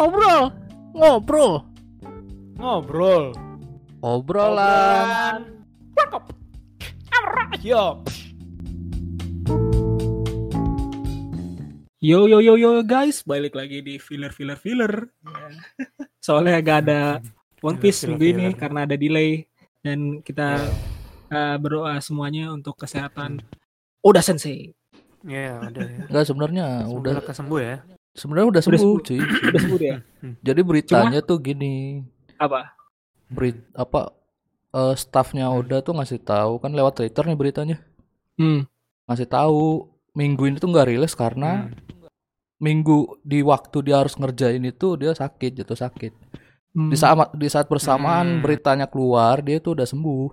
ngobrol, ngobrol, Ngobrol. obrolan. Cakep. Yo. Yo yo yo yo guys, balik lagi di filler filler filler. Soalnya agak ada One Piece minggu ini karena ada delay dan kita uh, berdoa semuanya untuk kesehatan Oda Sensei. Iya, udah ya. Enggak sebenarnya Udah udah kesembuh ya. Sebenarnya udah Udah sembuh, sembuh. cuy. Udah sembuh ya? Jadi beritanya tuh gini, Apa? berit apa eh, staffnya Oda tuh ngasih tahu kan lewat Twitter nih beritanya. Hmm. Ngasih tahu minggu ini tuh nggak rilis karena Hmm. minggu di waktu dia harus ngerjain itu dia sakit jatuh sakit. Hmm. Di saat di saat bersamaan Hmm. beritanya keluar dia tuh udah sembuh.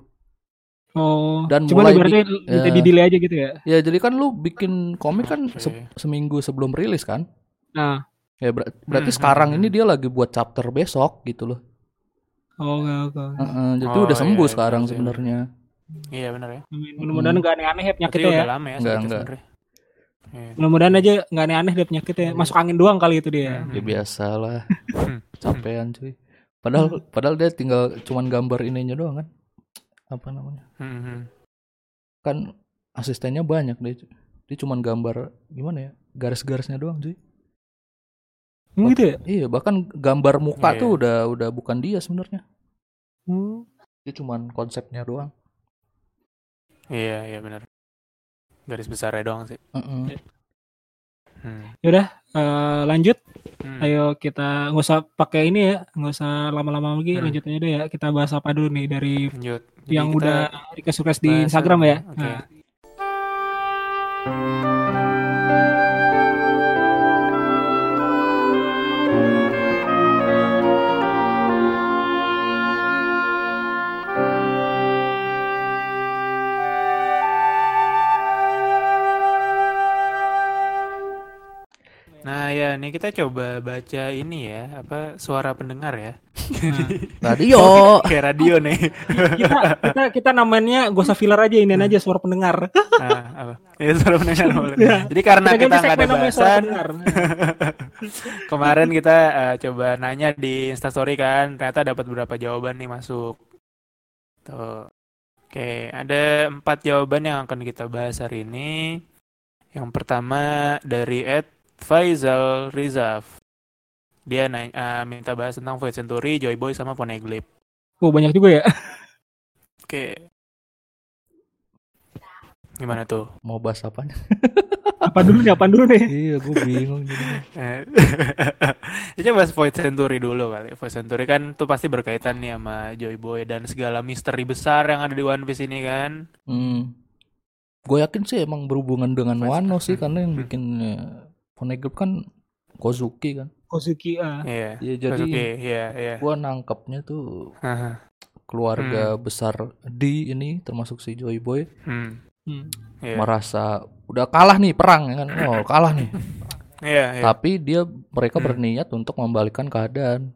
Oh. Dan Cuma mulai ibaratnya di- ya. di delay aja gitu ya. Ya jadi kan lu bikin komik kan Oke. se- seminggu sebelum rilis kan? Nah. Ya ber- berarti Hmm, sekarang hmm, ini hmm. dia lagi buat chapter besok gitu loh. Oh, oke oke. Heeh, jadi Oh, udah sembuh iya, sekarang benar sih. sebenarnya. Iya benar ya. Mudah-mudahan nggak aneh-aneh ya penyakitnya ya. udah lama ya Enggak, sakitnya enggak. sebenarnya. Iya. Mudah-mudahan aja nggak aneh-aneh dia penyakitnya. Masuk angin doang kali itu dia. Hmm. Ya biasa lah. Hmm. Capean cuy. Padahal padahal dia tinggal cuman gambar ininya doang kan. Apa namanya? Hmm, hmm. Kan asistennya banyak dia. Dia cuman gambar gimana ya? Garis-garisnya doang cuy. Hmm, gitu ya? Iya, bahkan gambar muka Iya, tuh iya. udah udah bukan dia sebenarnya. Hmm. Dia cuman konsepnya doang. Iya, iya benar. Garis besarnya doang sih. Heeh. Hmm. Yaudah, eh, lanjut. Hmm. Ayo kita nggak usah pakai ini ya, nggak usah lama-lama lagi. Hmm. Lanjut aja deh ya. Kita bahas apa dulu nih dari Lanjut. Jadi yang udah request request di Instagram ya. Oke. Nah, Nah ya, nih kita coba baca ini ya, apa suara pendengar ya. Radio. Kayak radio nih. kita kita kita namanya gak usah filler aja ini aja suara pendengar. Nah, apa? Ya suara pendengar. boleh. Ya. Jadi karena Kita kita nggak ada bahasan, kemarin kita eh, coba nanya di Instastory kan, ternyata dapat beberapa jawaban nih masuk. Tuh. Oke, ada empat jawaban yang akan kita bahas hari ini. Yang pertama dari Ed Faisal Rizaf. Dia nanya, eh, minta bahas tentang Void Century, Joy Boy, sama Poneglyph. Oh banyak juga ya. Oke. Gimana tuh? Mau bahas apanya? Apa dulu nih? Apa dulu nih? iya, gue bingung jadi. Eh, Ya coba bahas Void Century dulu kali. Void Century kan tuh pasti berkaitan nih sama Joy Boy dan segala misteri besar yang ada di One Piece ini kan. Hmm. Gue yakin sih emang berhubungan dengan Wano sih karena yang Hmm. Eh, Poneglyph kan Kozuki kan. Kosuki ah. Iya. Ya jadi Oke, iya, iya. gua nangkepnya tuh Haha. keluarga besar D ini termasuk si Joy Boy Hmm. Hmm. Iya. merasa udah kalah nih perang ya kan. Oh, kalah nih. Iya, iya. Tapi dia mereka Hmm. berniat untuk membalikan keadaan.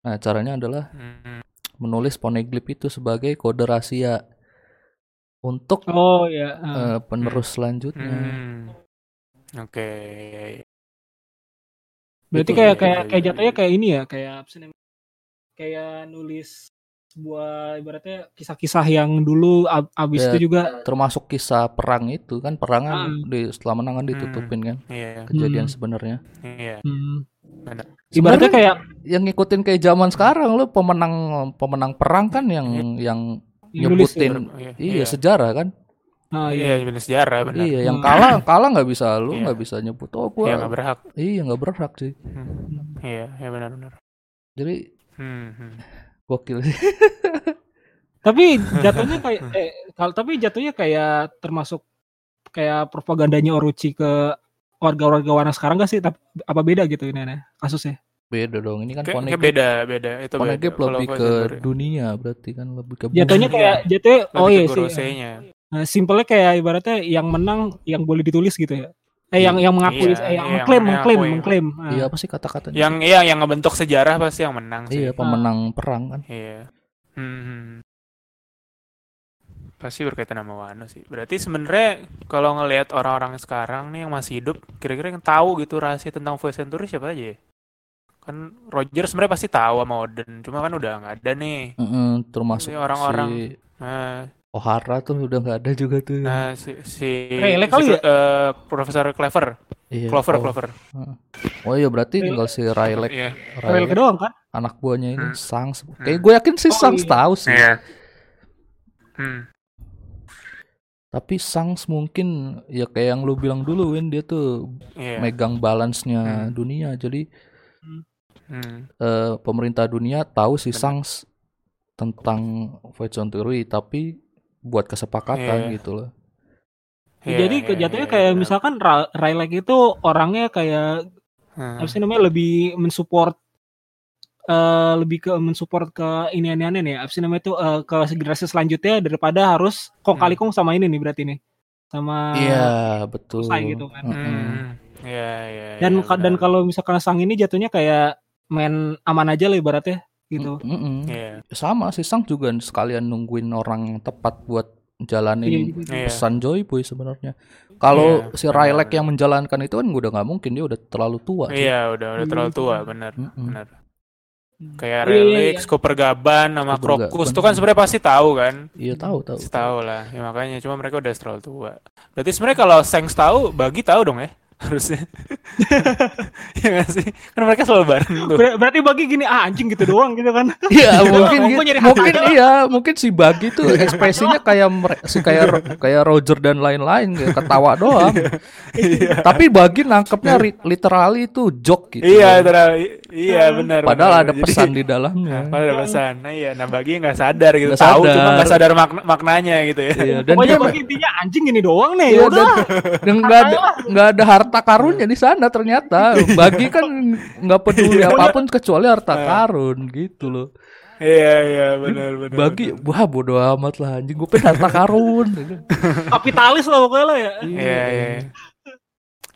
Nah, caranya adalah Hmm. menulis Poneglyph itu sebagai kode rahasia untuk Oh ya. ah. eh, penerus selanjutnya. Hmm. Oke. iya, iya. Berarti Itu- kayak iya, kayak iya, kayak iya. jatuhnya kayak ini ya, kayak apa sih namanya? Kayak nulis sebuah ibaratnya kisah-kisah yang dulu ab- abis Ya. itu juga Termasuk kisah perang itu kan perang kan Ah. di setelah menang kan ditutupin kan Iya, kejadian Hmm. sebenarnya. iya. hmm, Benar. ibaratnya kayak yang ngikutin kayak zaman sekarang lo pemenang pemenang perang kan yang yang yang ya. nyebutin Iya, iya sejarah kan. Ah, iya. Iya, benar sejarah, benar. Iya, yang Hmm. kalah kalah nggak bisa lu Iya. nggak bisa nyebut oh Iya, gua nggak berhak. iya nggak berhak sih. Hmm. Iya, iya benar-benar. Jadi Hmm. hmm. gokil sih. Tapi jatuhnya kayak eh kalau tapi jatuhnya kayak termasuk kayak propagandanya Orochi ke warga-warga Wano sekarang gak sih? Tapi apa beda gitu ini Nana, kasusnya? Beda dong. Ini kan kayak Poneglyph beda, beda. Itu beda. Poneglyph Kalau lebih ke dunia berarti kan lebih ke Jatuhnya kayak jatuhnya oh iya sih. Nah, simpelnya kayak ibaratnya yang menang yang boleh ditulis gitu ya. Eh yang yang mengakui Iya, eh yang iya, mengklaim yang mengklaim mengakui. mengklaim. Ah. Iya apa sih kata-katanya? Yang iya yang ngebentuk sejarah pasti yang menang sih. Iya pemenang perang kan. Iya. Hmm. Pasti berkaitan sama Wano sih. Berarti sebenarnya kalau ngelihat orang-orang sekarang nih yang masih hidup, kira-kira yang tahu gitu rahasia tentang Voice Century siapa aja ya? kan Roger sebenarnya pasti tahu sama Oden cuma kan udah nggak ada nih Mm-mm, termasuk Jadi orang-orang si nah, O'Hara tuh udah nggak ada juga tuh. nah si si, Rayleigh si kali ya? eh, Profesor Clever Iya. Clover oh. Clover Oh iya berarti tinggal si Rayleigh, iya Rel Rayleigh doang kan? anak buahnya ini Hmm. Sangs. Kayak gue yakin si Oh, Sangs iya. tahu sih. iya hmm. Tapi Sangs mungkin ya kayak yang lu bilang dulu Win dia tuh iya megang balance-nya Hmm. dunia. Jadi hmm. eh, pemerintah dunia tahu si. Sangs tentang Void Century tapi buat kesepakatan Iya. gitu loh. Iya, Jadi iya, kejatuhnya iya, kayak benar. misalkan Rayleigh itu orangnya kayak Hmm. apa sih namanya lebih mensupport eh lebih ke mensupport ke ini ini nih apa sih namanya itu eh, ke generasi selanjutnya daripada harus kong kali kong sama ini nih berarti nih sama Iya, betul. selesai gitu kan. Mm-mm. Hmm. Iya, iya, dan ka- dan kalau misalkan sang ini jatuhnya kayak main aman aja lah ibaratnya gitu. Mm-mm. Iya. Sama si Sang juga sekalian nungguin orang yang tepat buat Iya, jalanin gitu. Iya. pesan Joy Boy sebenarnya. Kalau Iya, si benar, benar. yang menjalankan itu kan udah nggak mungkin dia udah terlalu tua. Iya, udah udah terlalu tua, benar. Mm-mm. Benar. Kayak Oh, iya, iya, Relic, iya. Cooper Gaban sama Cooper Krokus Gaban. tuh kan sebenarnya pasti tahu kan? Iya tahu tahu. Tahu lah. Ya makanya cuma mereka udah terlalu tua. Berarti sebenarnya kalau Sengs tahu, bagi tahu dong ya harusnya. Iya nggak sih? Kan mereka selalu bareng tuh. Ber- berarti bagi gini ah anjing gitu doang gitu kan. Iya mungkin gitu. mungkin iya mungkin si Bagi tuh ekspresinya kayak si kayak kayak Roger dan lain-lain kayak ketawa doang. Tapi Bagi nangkepnya literally itu joke gitu. Iya, terlalu, iya benar. Padahal benar. ada Jadi- pesan di dalamnya. Padahal ada pesan. Nah, iya, nah bagi nggak sadar gitu. Nggak tahu sadar. cuma nggak sadar makna- maknanya gitu ya. Iya, dan Pokoknya dia bagi intinya anjing ini doang nih. Iya, udah. nggak ada nggak ada harta karunnya di sana ternyata. Bagi kan nggak peduli apa pun kecuali harta karun gitu loh. Iya, iya, benar, benar. Bagi wah bodo amat lah anjing gue pengen harta karun. Kapitalis lah pokoknya lah ya. Iya, iya.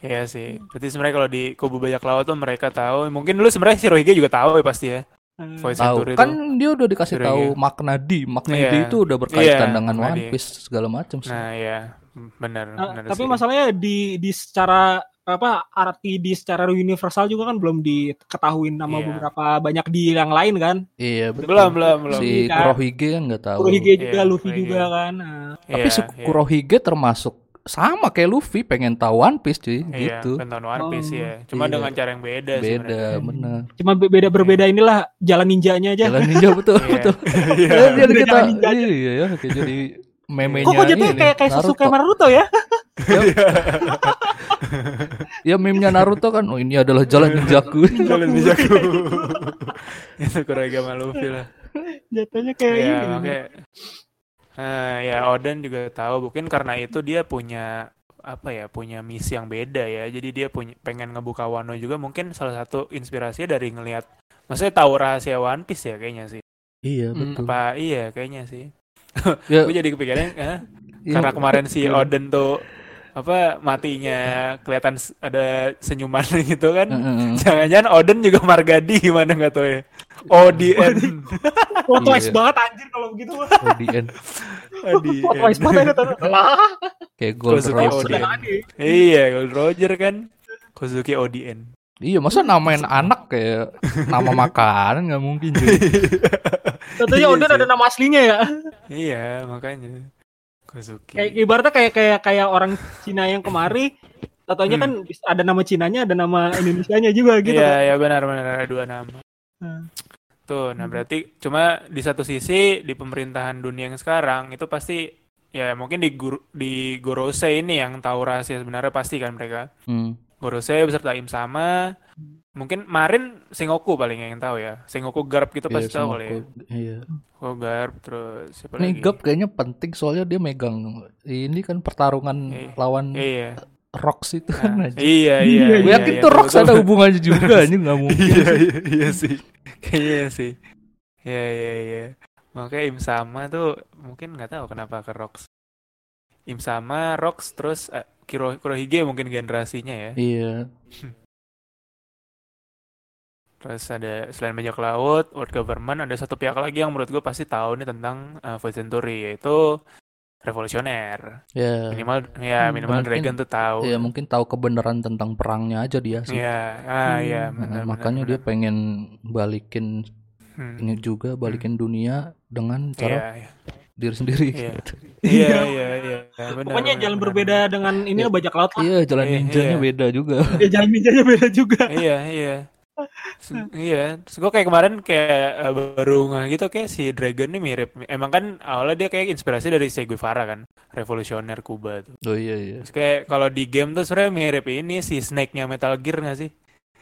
Iya sih. Berarti sebenarnya kalau di kubu bajak laut tuh mereka tahu. Mungkin dulu sebenarnya si Rohige juga tahu ya pasti ya. Voice tahu kan itu. dia udah dikasih tahu iya. makna di makna Iya. di itu udah berkaitan Iya, dengan One. Piece segala macam sih. Nah, iya. Benar, benar tapi sih. masalahnya di di secara apa arti di secara universal juga kan belum diketahui nama Iya. beberapa banyak di yang lain kan. iya betul. belum, belum, belum. Si Iya. Kurohige kan nggak tahu. Kurohige juga, Iya, Luffy Kurohige. juga kan. Nah, Tapi Iya, si. Kurohige termasuk sama kayak Luffy pengen tahu One Piece cuy Iya, gitu. penonton One Piece Oh. ya. Cuma Iya. dengan cara yang beda, Beda sebenarnya. bener. cuma be- beda berbeda inilah jalan ninjanya aja. Jalan ninja betul betul. Iya. Jadi kita jalan ninja aja. iya ya kayak jadi memenya Kok kok kayak kayak Sasuke Naruto. Naruto ya? Ya meme-nya Naruto kan oh ini adalah jalan ninjaku. Jalan ninjaku. Itu Kurohige sama Luffy lah. Jatuhnya kayak Iya, ini. makanya Eh, ya Oden juga tahu mungkin karena itu dia punya apa ya punya misi yang beda ya jadi dia punya pengen ngebuka Wano juga mungkin salah satu inspirasinya dari ngelihat maksudnya tahu rahasia One Piece ya kayaknya sih iya Hmm. betul. apa iya kayaknya sih Ya, gue jadi kepikiran eh, iya, karena kemarin si betul. Oden tuh apa matinya kelihatan ada senyuman gitu kan jangan-jangan Oden juga Margadi gimana nggak tahu ya ODN Plot twist Iya. banget anjir kalau begitu. Oh, end. Plot twist banget itu. Lah, Kayak Gold Kozuki Roger. Iya Gold Roger kan Kozuki ODN Iya, masa namain anak kayak nama makanan nggak mungkin cuy. Tentunya Iya Oden sih. ada nama aslinya ya. Iya, makanya Kozuki. Kayak ibaratnya kayak kayak kayak orang Cina yang kemari Tatonya Hmm. kan bisa- ada nama Cinanya, ada nama Indonesianya juga gitu. Iya, kan. ya benar benar ada dua nama. Hmm. Tuh, nah berarti cuma di satu sisi di pemerintahan dunia yang sekarang itu pasti ya mungkin di Guru, di Gorosei ini yang tahu rahasia sebenarnya pasti kan mereka. Hmm. Gorosei beserta Im sama mungkin Marin Sengoku paling yang tahu ya. Sengoku Garp gitu Iya, pasti tahu kali ya. Iya. Sengoku Garp terus siapa Nih lagi? Gap kayaknya penting soalnya dia megang ini kan pertarungan Iya. lawan Iya. Rocks itu Nah, kan aja. iya, iya. Gue iya, yakin iya, tuh Rocks betul, ada betul. hubungannya juga anjing nggak mungkin. iya, iya, iya sih. Kayaknya sih. Iya, iya, iya. Makanya Im sama tuh mungkin nggak tahu kenapa ke Rocks. Im sama Rocks terus eh, Kiro Kurohige mungkin generasinya ya. Iya. Terus ada selain bajak laut, World Government ada satu pihak lagi yang menurut gue pasti tahu nih tentang uh, Void Century yaitu revolusioner. Ya. Minimal ya Hmm, minimal mungkin- Dragon tuh tahu. Ya mungkin tahu kebenaran tentang perangnya aja dia sih. Iya, ah Hmm. iya, Nah, benar, makanya benar, dia pengen balikin. Hmm. ini juga balikin dunia dengan Iya, cara iya. diri sendiri. Iya. gitu. Iya, iya, iya. Pokoknya benar, jalan benar, berbeda dengan ini Iya. lah bajak laut. Iya, jalan Iya, ninjanya iya. beda juga. Ya jalan ninjanya beda juga. iya iya Se- iya terus gue kayak kemarin kayak eh, baru nggak gitu kayak si Dragon ini mirip emang kan awalnya dia kayak inspirasi dari Che Guevara kan revolusioner Kuba tuh Oh iya iya. terus kayak kalau di game tuh sebenarnya mirip ini si Snake-nya Metal Gear nggak sih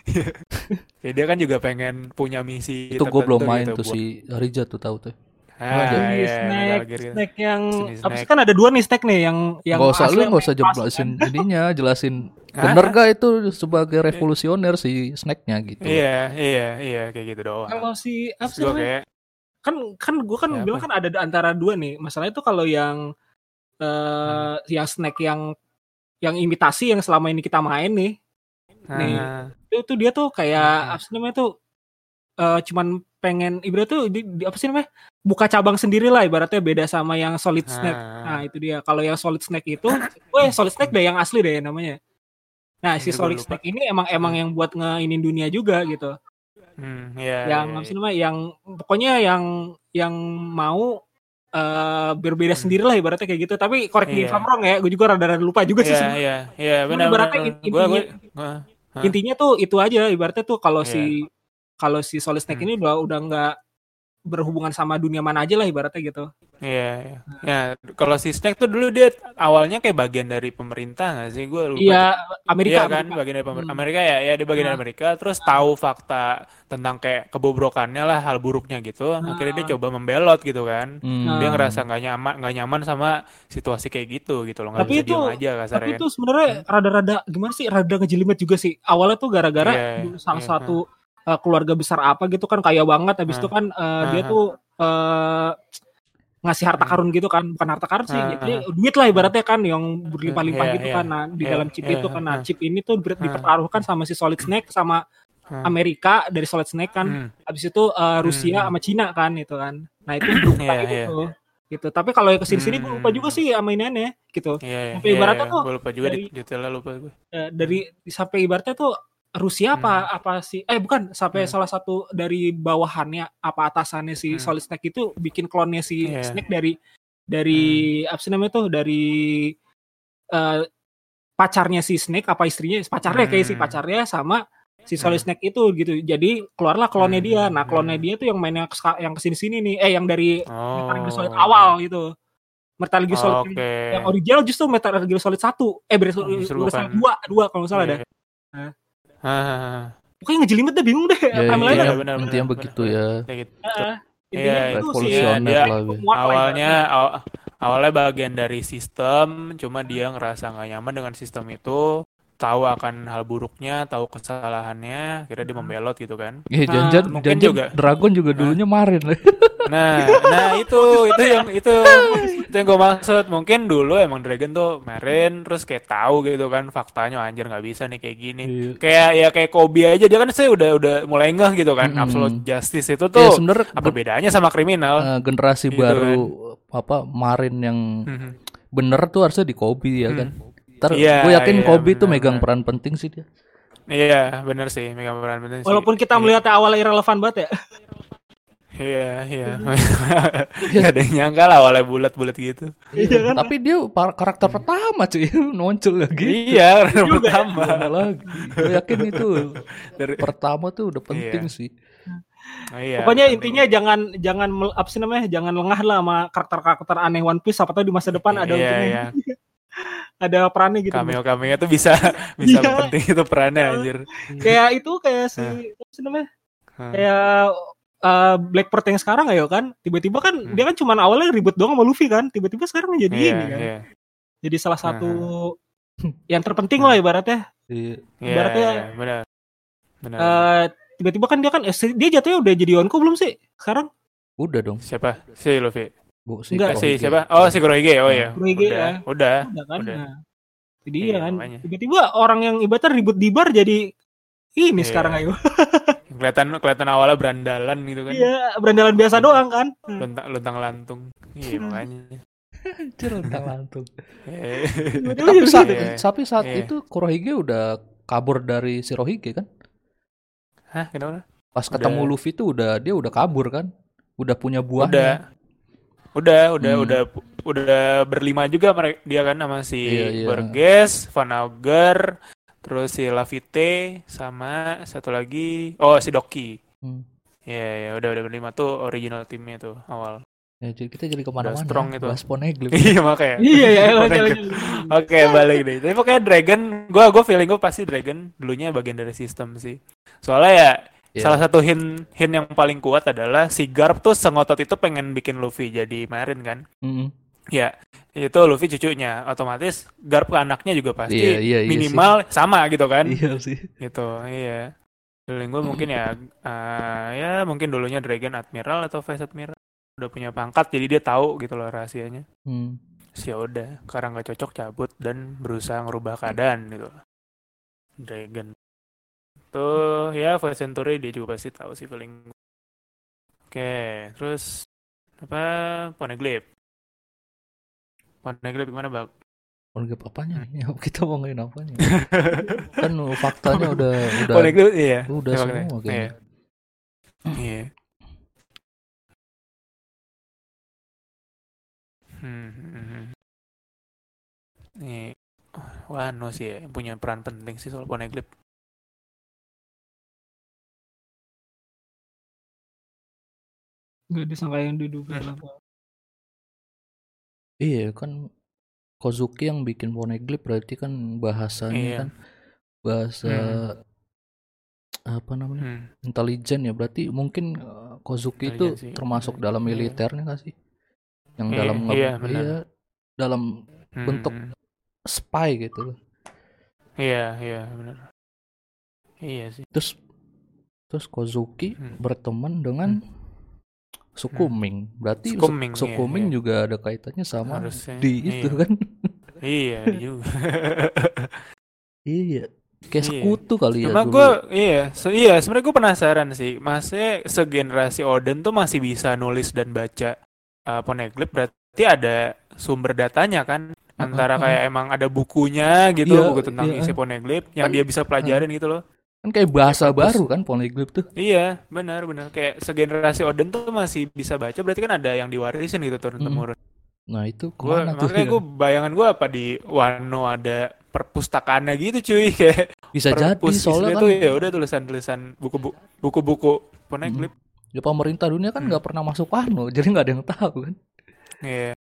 ya dia kan juga pengen punya misi Itu gue belum main gitu tuh buat- si Rija tuh tahu tuh. Ah, iya, snack, gitu. snack yang Si apa sih snack. kan ada dua nih snack nih yang yang Gak usah lu gak usah jelasin ininya, jelasin Hah? bener gak itu sebagai revolusioner si snacknya gitu. iya iya iya kayak gitu doang Kalau si apa sih kayak kan kan gue kan Siapa? bilang kan ada antara dua nih masalahnya itu kalau yang Hmm. eh yang snack yang yang imitasi yang selama ini kita main nih Nih. ah, itu tuh dia tuh kayak Hmm. apa sih namanya tuh eh cuman pengen ibarat tuh di, di- apa sih namanya buka cabang sendiri lah ibaratnya beda sama yang solid snack ah. nah itu dia kalau yang solid snack itu oh ya solid snack deh yang asli deh namanya nah si Ini gua solid lupa. snack ini emang emang yang buat ngeinin dunia juga gitu Hmm, iya, yang iya, apa sih namanya yang pokoknya yang yang mau eh berbeda Hmm. sendiri lah ibaratnya kayak gitu tapi if Iya. I'm wrong ya gue juga rada-rada lupa juga sih Iya, sebenarnya. iya, iya, benar, ibaratnya benar. in- Gua, gua, intinya intinya tuh itu aja ibaratnya tuh kalau Iya. si kalau si solid snake Hmm. ini udah udah nggak berhubungan sama dunia mana aja lah ibaratnya gitu Iya, iya. Ya, kalau si Snake tuh dulu dia awalnya kayak bagian dari pemerintah nggak sih? Gue lupa. iya Amerika Iya kan, Amerika. bagian dari pemer- Hmm. Amerika ya, ya dia bagian dari Nah. Amerika. Terus tahu fakta tentang kayak kebobrokannya lah, hal buruknya gitu. Akhirnya dia Nah. coba membelot gitu kan. Hmm. Dia ngerasa nggak nyaman, nggak nyaman sama situasi kayak gitu gitu loh. Nggak Tapi bisa itu- diam aja kasarnya tapi kan. itu sebenarnya rada-rada gimana sih rada ngejelimet juga sih awalnya tuh gara-gara Iya, salah iya, satu uh, keluarga besar apa gitu kan kaya banget habis itu kan uh, dia Ah. tuh uh, ngasih harta Hmm. karun gitu kan bukan harta karun sih Ah, jadi duit lah ibaratnya kan yang berlimpah-limpah Iya, gitu iya. kan nah di Iya, dalam chip itu kan nah ah. chip ini tuh dipertaruhkan sama si Solid Snake sama Hmm. Amerika dari Solid Snake kan Hmm. habis itu uh, Rusia Hmm. sama Cina kan itu kan nah itu berubah Iya, gitu gitu tapi kalau yang ke sini sini gue lupa Hmm. juga sih sama iniannya gitu Iya, Sampai iya, ibaratnya iya. tuh Gue lupa juga dari- detailnya lupa gue. Eh, dari sampai ibaratnya tuh Rusia apa apa sih eh bukan sampai Hmm. salah satu dari bawahannya apa atasannya si Hmm. Solid Snake itu bikin klonnya si Iya. Snake dari dari apa sih namanya tuh dari eh, pacarnya si Snake apa istrinya pacarnya kayak si Hmm. pacarnya sama si Solid Hmm. Snake itu gitu jadi keluarlah klonnya Hmm. dia nah klonnya Hmm. dia tuh yang mainnya yang ke sini sini nih eh yang dari Metal Gear Solid Oh. awal gitu Metal Gear Solid yang- Oke. yang original justru Metal Gear Solid 1 eh Metal Oh, Gear justru Solid bukan. 2 dua kalau nggak salah Iya. dah Ah, pokoknya ngejelimet deh bingung deh Ya, timeline iya, iya, benar, benar, begitu benar. ya. kayak gitu. Heeh. Iya, intinya itu sih revolusioner dia- awalnya aw- awalnya bagian dari sistem cuma dia ngerasa nggak nyaman dengan sistem itu tahu akan hal buruknya tahu kesalahannya kira dia membelot gitu kan Iya, Ah, jangan mungkin jangan juga. Dragon juga dulunya marin lah. nah nah itu itu yang itu itu yang gue maksud mungkin dulu emang Dragon tuh marin terus kayak tahu gitu kan faktanya anjir nggak bisa nih kayak gini Iya. kayak ya kayak Kobe aja dia kan saya udah udah mulai ngeh gitu kan Mm-mm. absolute justice itu Ya tuh sebenarnya apa bedanya sama kriminal eh, generasi Gitu baru apa marin yang Mhm. bener tuh harusnya di Kobe ya kan. Ntar Iya, gue yakin iya, Kobe megang benar. peran penting sih dia. iya bener sih megang peran penting sih. walaupun kita Iya. melihatnya awalnya irrelevan banget ya Iya, iya. Gak ada yang nyangka lah awalnya bulat-bulat gitu. Iya kan? Tapi dia par- karakter pertama cuy muncul lagi. Iya, karena Juga. pertama. Lagi? Gue yakin itu Dari, pertama tuh udah penting Iya. sih. Oh, iya, Pokoknya penting. intinya jangan jangan apa sih namanya? Jangan lengah lah sama karakter-karakter aneh One Piece apa tahu di masa depan ada Iya, untungnya. iya. Ada perannya gitu. Cameo-cameo tuh bisa bisa Iya. penting itu perannya anjir. Kayak itu kayak si apa sih namanya? Hah. Kayak uh, Blackbird yang sekarang ayo kan tiba-tiba kan Hmm. dia kan cuman awalnya ribut doang sama Luffy kan tiba-tiba sekarang jadi Iya, ini kan iya. jadi salah satu yang terpenting lah ibaratnya Iya. Iya, Ibaratnya- iya, benar. Benar. Eh, tiba-tiba kan dia kan eh, dia jatuhnya udah jadi Yonko belum sih sekarang Udah dong. siapa? Si Luffy. Bu, si Enggak. Si Kurohige. siapa? Oh, si Kurohige. Oh iya. Kurohige, udah. ya. Udah. udah kan udah. nah jadi Iya, kan makanya. tiba-tiba orang yang ibaratnya ribut di bar jadi ini Iya. sekarang ayo Kelihatan kelihatan awalnya berandalan gitu kan. iya berandalan biasa doang kan Luntang luntang lantung. Iya, Hmm. makanya. Anjir untang lantung. Eh, Tapi saat, Iya. tapi saat Iya. itu Kurohige udah kabur dari Shirohige kan? Hah, kenapa? Pas Udah. ketemu Luffy tuh udah dia udah kabur kan? Udah punya Udah. buahnya. Udah, udah, Hmm. udah, udah berlima juga mereka dia kan sama si Iya, iya. Burgess, Van Auger, terus si Lafite sama satu lagi, oh si Doki. Hmm. Ya, ya udah udah berlima tuh original timnya tuh awal. Ya, jadi kita jadi ke mana-mana. strong ya, itu. Bahas Poneglyph. Iya makanya. Iya ya, Oke, balik deh. Tapi pokoknya Dragon, gua gua feeling gua pasti Dragon dulunya bagian dari sistem sih. Soalnya ya Iya. salah satu hint hint yang paling kuat adalah si Garp tuh sengotot itu pengen bikin Luffy jadi Marine kan. Mm-mm. Ya itu Luffy cucunya, otomatis Garp ke anaknya juga pasti Iya, iya, iya minimal sama gitu kan. Iya sih. Gitu, iya. Feeling gue mungkin ya, eh, ya mungkin dulunya Dragon Admiral atau Vice Admiral udah punya pangkat, jadi dia tahu gitu loh rahasianya. Hmm. Terus ya udah, karena nggak cocok cabut dan berusaha ngerubah keadaan gitu. Dragon. Tuh ya Voice Century dia juga pasti tahu sih gue. Oke, terus apa Poneglyph. Poneglyph gimana bang? Poneglyph apanya nih? Kita mau ngomongin apanya? kan faktanya udah udah Poneglyph iya. udah Ya, semua kayaknya. Iya. Iya. Hmm, hmm, hmm. Nih, Wano sih ya, punya peran penting sih soal Poneglyph. Gak disangka yang diduga Hmm. apa. Iya kan Kozuki yang bikin Poneglyph berarti kan bahasanya Iya. kan bahasa Hmm. apa namanya Hmm. intelijen ya berarti mungkin uh, Kozuki itu sih. termasuk Iya. dalam Iya. militernya nggak sih yang Iya, dalam nge- iya, benar. iya, dalam Hmm, bentuk hmm. spy gitu Iya, iya, benar. Iya sih. terus terus Kozuki Hmm. berteman dengan Sukuming berarti Su- Sukuming, iya, Sukuming iya. juga ada kaitannya sama Harusnya, di itu iya. kan Iya juga. iya kayak Iya. sekutu kali ya Cuma gue iya, se- iya sebenarnya gue penasaran sih. Maksudnya segenerasi Oden tuh masih bisa nulis dan baca uh, Poneglyph berarti ada sumber datanya kan? Antara kayak emang ada bukunya gitu, Iya, buku tentang iya. isi Poneglyph yang Kan- dia bisa pelajarin gitu loh. Kan kayak bahasa Kayak baru kan Poneglyph tuh Iya, benar benar. Kayak segenerasi Oden tuh masih bisa baca berarti kan ada yang diwarisin gitu turun Mm. temurun. nah itu Gue ke mana tuh makanya ya? gue bayangan gue apa di Wano ada perpustakaannya gitu cuy kayak bisa jadi soalnya kan tuh ya udah tulisan-tulisan buku-buku buku-buku Poneglyph. ya pemerintah dunia kan Hmm. nggak pernah masuk Wano jadi nggak ada yang tahu kan Iya.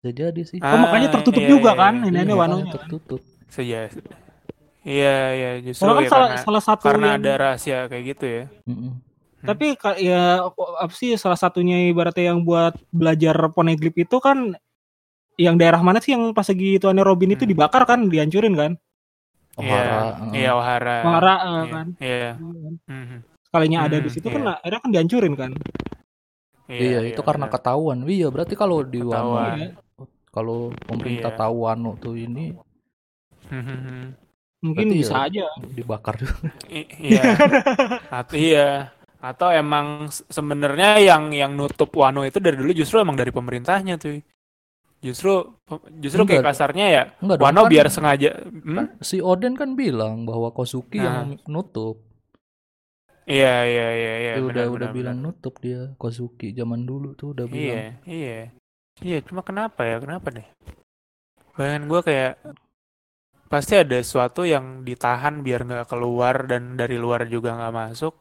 bisa jadi sih Oh, makanya Ah, tertutup iya, juga iya, kan iya. ini Iya, kan. tertutup Seja. Iya, iya, justru Soalnya kan ya salah, karena salah satu karena yang- ada rahasia kayak gitu ya. Mm-mm. tapi ka- ya apa sih salah satunya ibaratnya yang buat belajar poneglyph itu kan yang daerah mana sih yang pas lagi tuannya Robin itu Hmm. dibakar kan dihancurin kan Ohara, Iya, uh. iya Ohara. Ohara, eh, Iya, kan. Iya. Mhm. sekalinya ada Hmm, di situ iya. kan akhirnya kan dihancurin kan iya, itu karena benar. ketahuan iya berarti kalau di Wano. Iya. kalau pemerintah Iya. tahu Wano tuh ini. Mungkin Berarti bisa ya- aja dibakar juga I- Iya. Atau iya. Atau emang se- sebenarnya yang yang nutup Wano itu dari dulu justru emang dari pemerintahnya tuh. Justru justru kayak Enggak. kasarnya ya Enggak dong, Wano kan- biar sengaja hmm? kan si Oden kan bilang bahwa Kozuki Nah. yang nutup Iya, iya, iya, iya. Dia udah benar, udah benar, bilang nutup dia Kozuki zaman dulu tuh udah bilang Iya, iya. Iya, cuma kenapa ya? Kenapa deh? Bayangan gue kayak pasti ada sesuatu yang ditahan biar nggak keluar dan dari luar juga nggak masuk.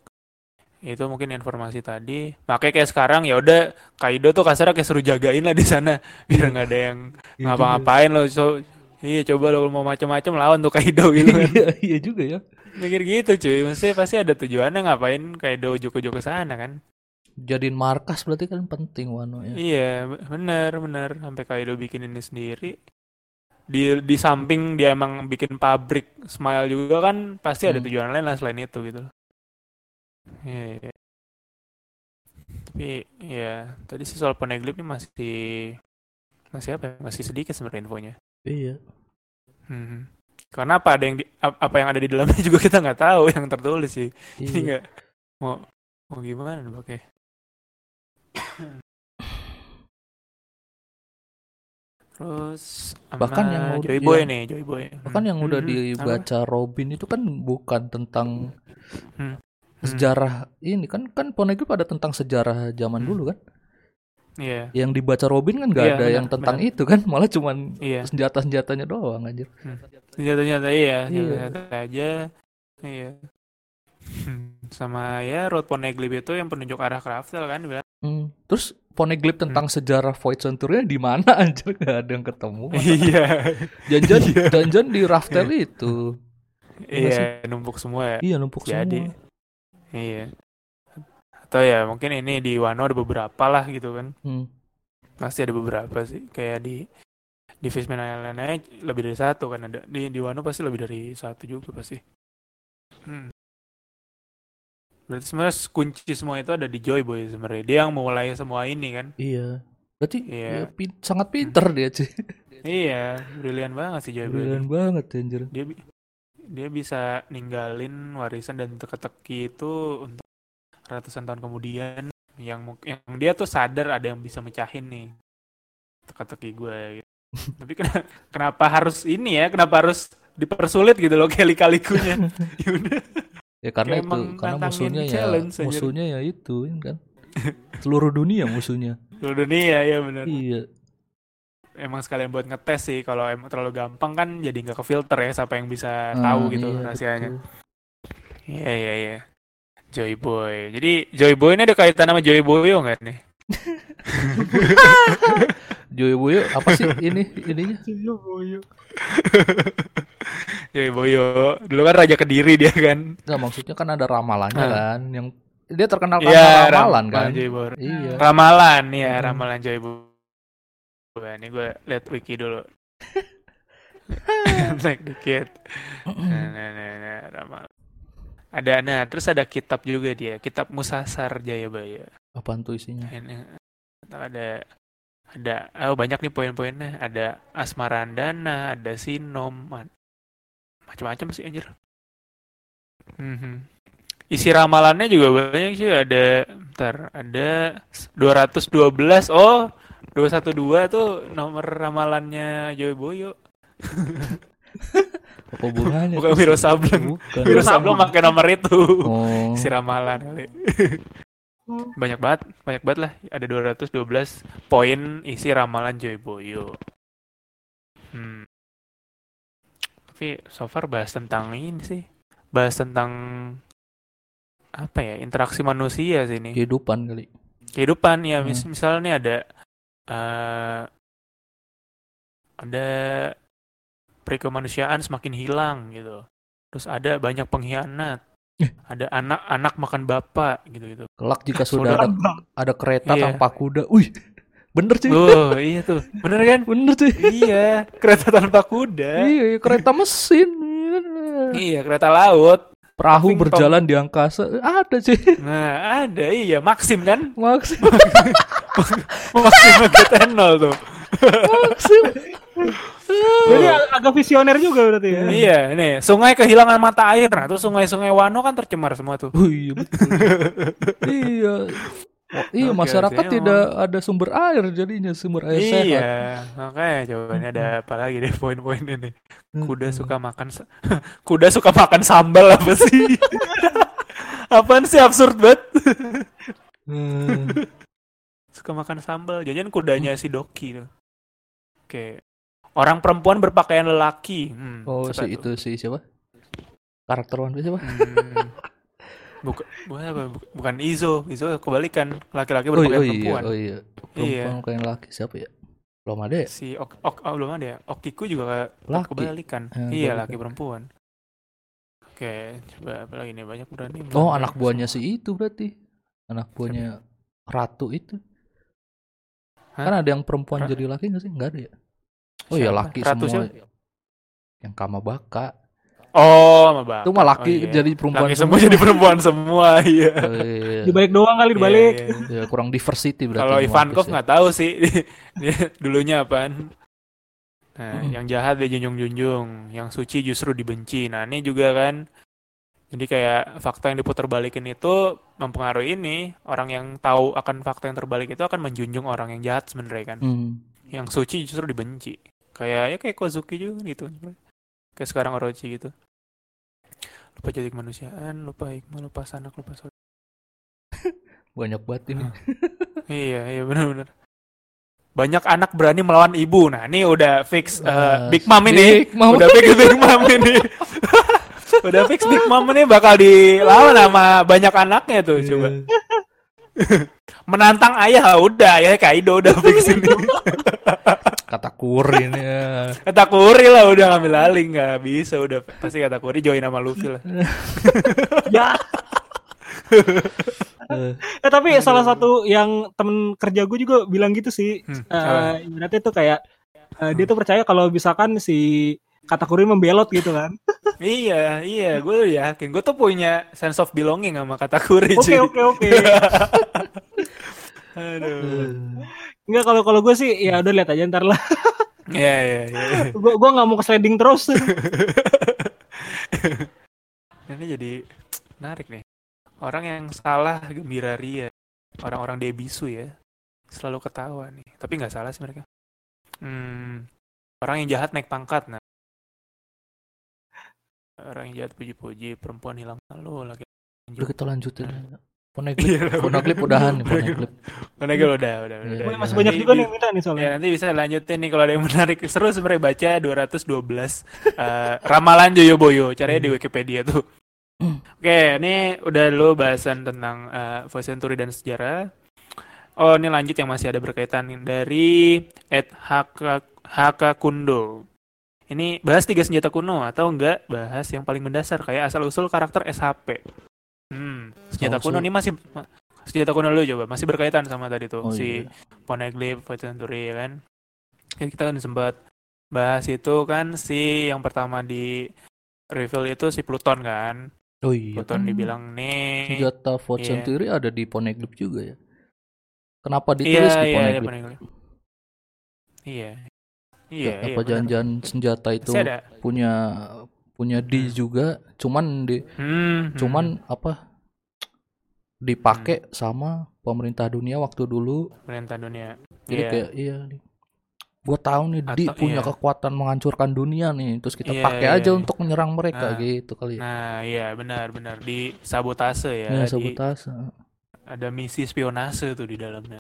Itu mungkin informasi tadi. Makanya kayak sekarang ya udah Kaido tuh kasarnya kayak suruh jagain lah di sana biar nggak ada yang Iya ngapa-ngapain loh. So, iya coba lo mau macam-macam lawan tuh Kaido gitu kan. iya iya juga ya Mikir gitu cuy. Maksudnya pasti ada tujuannya ngapain Kaido ujuk-ujuk ke sana kan. jadiin markas berarti kan penting Wano ya Iya, be- bener bener sampai Kaido bikin ini sendiri. Di di samping dia emang bikin pabrik Smile juga kan pasti ada Hmm. tujuan lain lah selain itu gitu. Iya. iya. Tapi ya tadi sih soal Poneglyph ini masih masih apa? ya? Masih sedikit sebenarnya infonya. iya Hmm. Karena apa ada yang di, ap- apa yang ada di dalamnya juga kita nggak tahu yang tertulis sih. Ini iya nggak mau mau gimana nih, Oke. Terus Bahkan yang Joy Boy iya. nih, Joy Boy. Bahkan yang udah Hmm, apa? dibaca Robin itu kan bukan tentang Hmm. sejarah ini kan kan Poneglyph ada tentang sejarah zaman Hmm. dulu kan. Iya, Yang dibaca Robin kan nggak Iya, ada benar, yang tentang benar. itu kan, malah cuman iya. senjata-senjatanya doang anjir. Senjata-senjata iya, Iya. senjata aja. Iya. Hmm, Sama ya Road Poneglyph itu yang penunjuk arah Craftel kan. Hmm. Terus Poneglyph tentang Hmm. sejarah Void Century di mana anjir nggak ada yang ketemu. Iya. Janjian janjian di Raftel itu. Iya, numpuk semua ya. Iya numpuk Jadi. semua. Iya. Atau ya mungkin ini di Wano ada beberapa lah gitu kan. Hmm. Pasti ada beberapa sih. Kayak di di Fishman Island lebih dari satu kan ada. Di di Wano pasti lebih dari satu juga pasti. Hmm. Berarti sebenarnya kunci semua itu ada di Joy Boy sebenarnya. Dia yang mulai semua ini kan. Iya. Berarti Iya. ya, pin- sangat pinter dia sih. Iya, brilian banget sih Joy Boy. Brilian banget anjir. Dia bi- dia bisa ninggalin warisan dan teka-teki itu untuk ratusan tahun kemudian yang yang dia tuh sadar ada yang bisa mecahin nih teka-teki gue gitu. Tapi kena- kenapa harus ini ya? Kenapa harus dipersulit gitu loh kali-kalikunya? Yaudah. Ya karena Kayak itu emang karena musuhnya ya aja. musuhnya ya itu ini kan. Seluruh dunia musuhnya. Seluruh dunia ya bener. Iya. Emang sekalian buat ngetes sih. Kalau emang terlalu gampang kan jadi nggak kefilter ya siapa yang bisa Ah, tahu gitu iya, rahasianya. Iya iya iya. Joy Boy. Jadi Joy Boy ini ada kaitan sama Joy Boyo nggak nih? Joy Boyo apa sih ini ininya? Joy Boyo. Dulu kan Raja Kediri dia kan. Enggak maksudnya kan ada ramalannya Ah. kan yang dia terkenal Iya, karena ramalan ram- kan. Joy. Iya. Ramalan ya, Hmm. ramalan Joy Boy. Ini gue lihat wiki dulu. Naik dikit. Nah, nah, nah, nah, ramalan. Ada nah, terus ada kitab juga dia, kitab Musasar Jayabaya. Apaan tuh isinya? Ini ada ada oh banyak nih poin-poinnya. Ada Asmarandana, ada Sinom, ma- macam-macam sih anjir. Mhm. Isi ramalannya juga banyak sih ada ntar ada 212 oh 212 tuh nomor ramalannya Joy Boyo Apa hubungannya? bukan? Wiro Sableng Bukan. Wiro Sableng pakai nomor itu Oh. isi ramalan kali. banyak banget banyak banget lah. Ada 212 poin isi ramalan Joy Boyo. Hmm. tapi so far bahas tentang ini sih. Bahas tentang apa ya interaksi manusia sih ini. Kehidupan kali. kehidupan ya Hmm. mis misalnya ada eh ada perikemanusiaan semakin hilang gitu. Terus ada banyak pengkhianat Eh. ada anak-anak makan bapak gitu gitu Kelak jika sudah ada ada kereta Iya. tanpa kuda. Wih. Bener sih. oh iya tuh bener kan Bener sih. iya kereta tanpa kuda Iya, kereta mesin. iya kereta laut Perahu Ping-pong. berjalan di angkasa. Ada sih. nah ada iya Maxim kan Maksim. Maxim Megatenol tuh Maksim. Jadi ag- agak visioner juga berarti ya. iya nih sungai kehilangan mata air nah tuh sungai-sungai Wano kan tercemar semua tuh Oh iya betul. iya. Oh, iya Oke, masyarakat oke, tidak ada sumber air jadinya sumber air sehat. Iya, makanya coba ini ada apa lagi deh poin-poin ini. Kuda suka makan kuda suka makan sambal apa sih? Apaan sih absurd banget? Hmm. Suka makan sambal. Jangan kudanya si Doki tuh. Oke. Orang perempuan berpakaian lelaki. Hmm, Oh si itu si siapa? Karakter One Piece siapa? Hmm. Bukan, bukan apa? Buk- Bukan Izo. Izo kebalikan. Laki-laki Oh, iya, berpakaian oh iya, perempuan. oh iya. Iya. Perempuan kayak laki siapa ya? Belum ada ya? Si Ok, Ok, oh, belum ada ya. Okiku juga Laki. kebalikan. Eh, iya, laki perempuan. Oke, coba apa lagi nih banyak berani. Oh anak buahnya si itu berarti. Anak buahnya Ratu itu. Hah? Kan ada yang perempuan Ra- jadi laki nggak sih? Nggak ada ya? Oh iya Siapa? laki Ratu semua. siapa? Yang Kamabaka. Oh, sama Bakat. Itu mah laki Oh, iya. jadi perempuan Laki semua jadi perempuan semua, iya. Oh, iya. Dibalik doang kali dibalik. Iya, iya. Ya, kurang diversity berarti. Kalau Ivankov Piece ya. nggak tahu sih dia dulunya apaan. Nah, Mm. yang jahat dia junjung-junjung, yang suci justru dibenci. Nah, ini juga kan jadi kayak fakta yang diputar balikin itu mempengaruhi ini orang yang tahu akan fakta yang terbalik itu akan menjunjung orang yang jahat sebenarnya kan. Hmm. yang suci justru dibenci kayak ya kayak Kozuki juga gitu. Kayak sekarang Orochi gitu. Lupa jadi kemanusiaan lupa hikmah lupa sanak lupa saudara. Banyak banget ini. iya iya benar-benar. Banyak anak berani melawan ibu. Nah ini udah fix Wah, Big Mom ini. Big Mom. udah fix Big Mom ini. Udah fix Big Mom ini bakal dilawan sama banyak anaknya tuh coba. Menantang ayah udah ya Kaido udah fix ini Kata kuri ini. ya. kata Kuri lah udah ngambil alih nggak bisa udah pasti kata Kuri join sama Luffy lah ya Eh, Eh, tapi salah satu yang temen kerja gue juga bilang gitu sih. Hmm, Eh, ibaratnya tuh kayak eh, dia tuh percaya kalau misalkan si Katakuri membelot gitu kan. iya iya gue yakin gue tuh punya sense of belonging sama kata Kuri Oke oke oke. Enggak kalau kalau gue sih ya udah lihat aja ntar lah. iya iya iya gue gua nggak mau ke sliding terus. ini jadi menarik nih orang yang salah gembira ria orang-orang debisu ya selalu ketawa nih tapi nggak salah sih mereka hmm, orang yang jahat naik pangkat nah orang yang jahat puji-puji perempuan hilang malu lagi Udah kita lanjutin. Iya, Poneglip, Poneglip udahan nih, Poneglip. Mana gue udah udah Iya, udah. iya. Masih Nanti banyak juga nih yang minta nih Ya soalnya. nanti bisa lanjutin nih kalau ada yang menarik seru sebenarnya baca 212 eh, ramalan Joyo Boyo caranya di Wikipedia tuh. Oke, ini udah dulu bahasan tentang eh, voice century dan sejarah. Oh, ini lanjut yang masih ada berkaitan dari Ed Haka, Hakakundo. Ini bahas tiga senjata kuno atau enggak bahas yang paling mendasar kayak asal usul karakter SHP. Hmm, senjata Asal-usul. kuno ini masih senjata kuno dulu coba masih berkaitan sama tadi tuh Oh, si iya. Poneglyph, Void Century ya kan. Ya, kita kan sempat bahas itu kan si yang pertama di reveal itu si Pluton kan. Oh iya. Pluton kan dibilang nih. senjata Void Iya. Century ada di Poneglyph juga ya. Kenapa ditulis Iya, di iya, iya, Poneglyph? Iya. Iya, iya. apa benar. jangan senjata itu punya punya D juga, cuman di Hmm, cuman apa dipakai sama pemerintah dunia waktu dulu. hmm, pemerintah dunia. Jadi Iya. kayak iya nih. Gua tahu nih D Atau- punya iya. kekuatan menghancurkan dunia nih, terus kita Iya, pakai iya, aja iya. untuk menyerang mereka Nah. gitu kali ya. Nah, iya benar-benar di sabotase ya. Ya, di- sabotase. ada misi spionase tuh di dalamnya.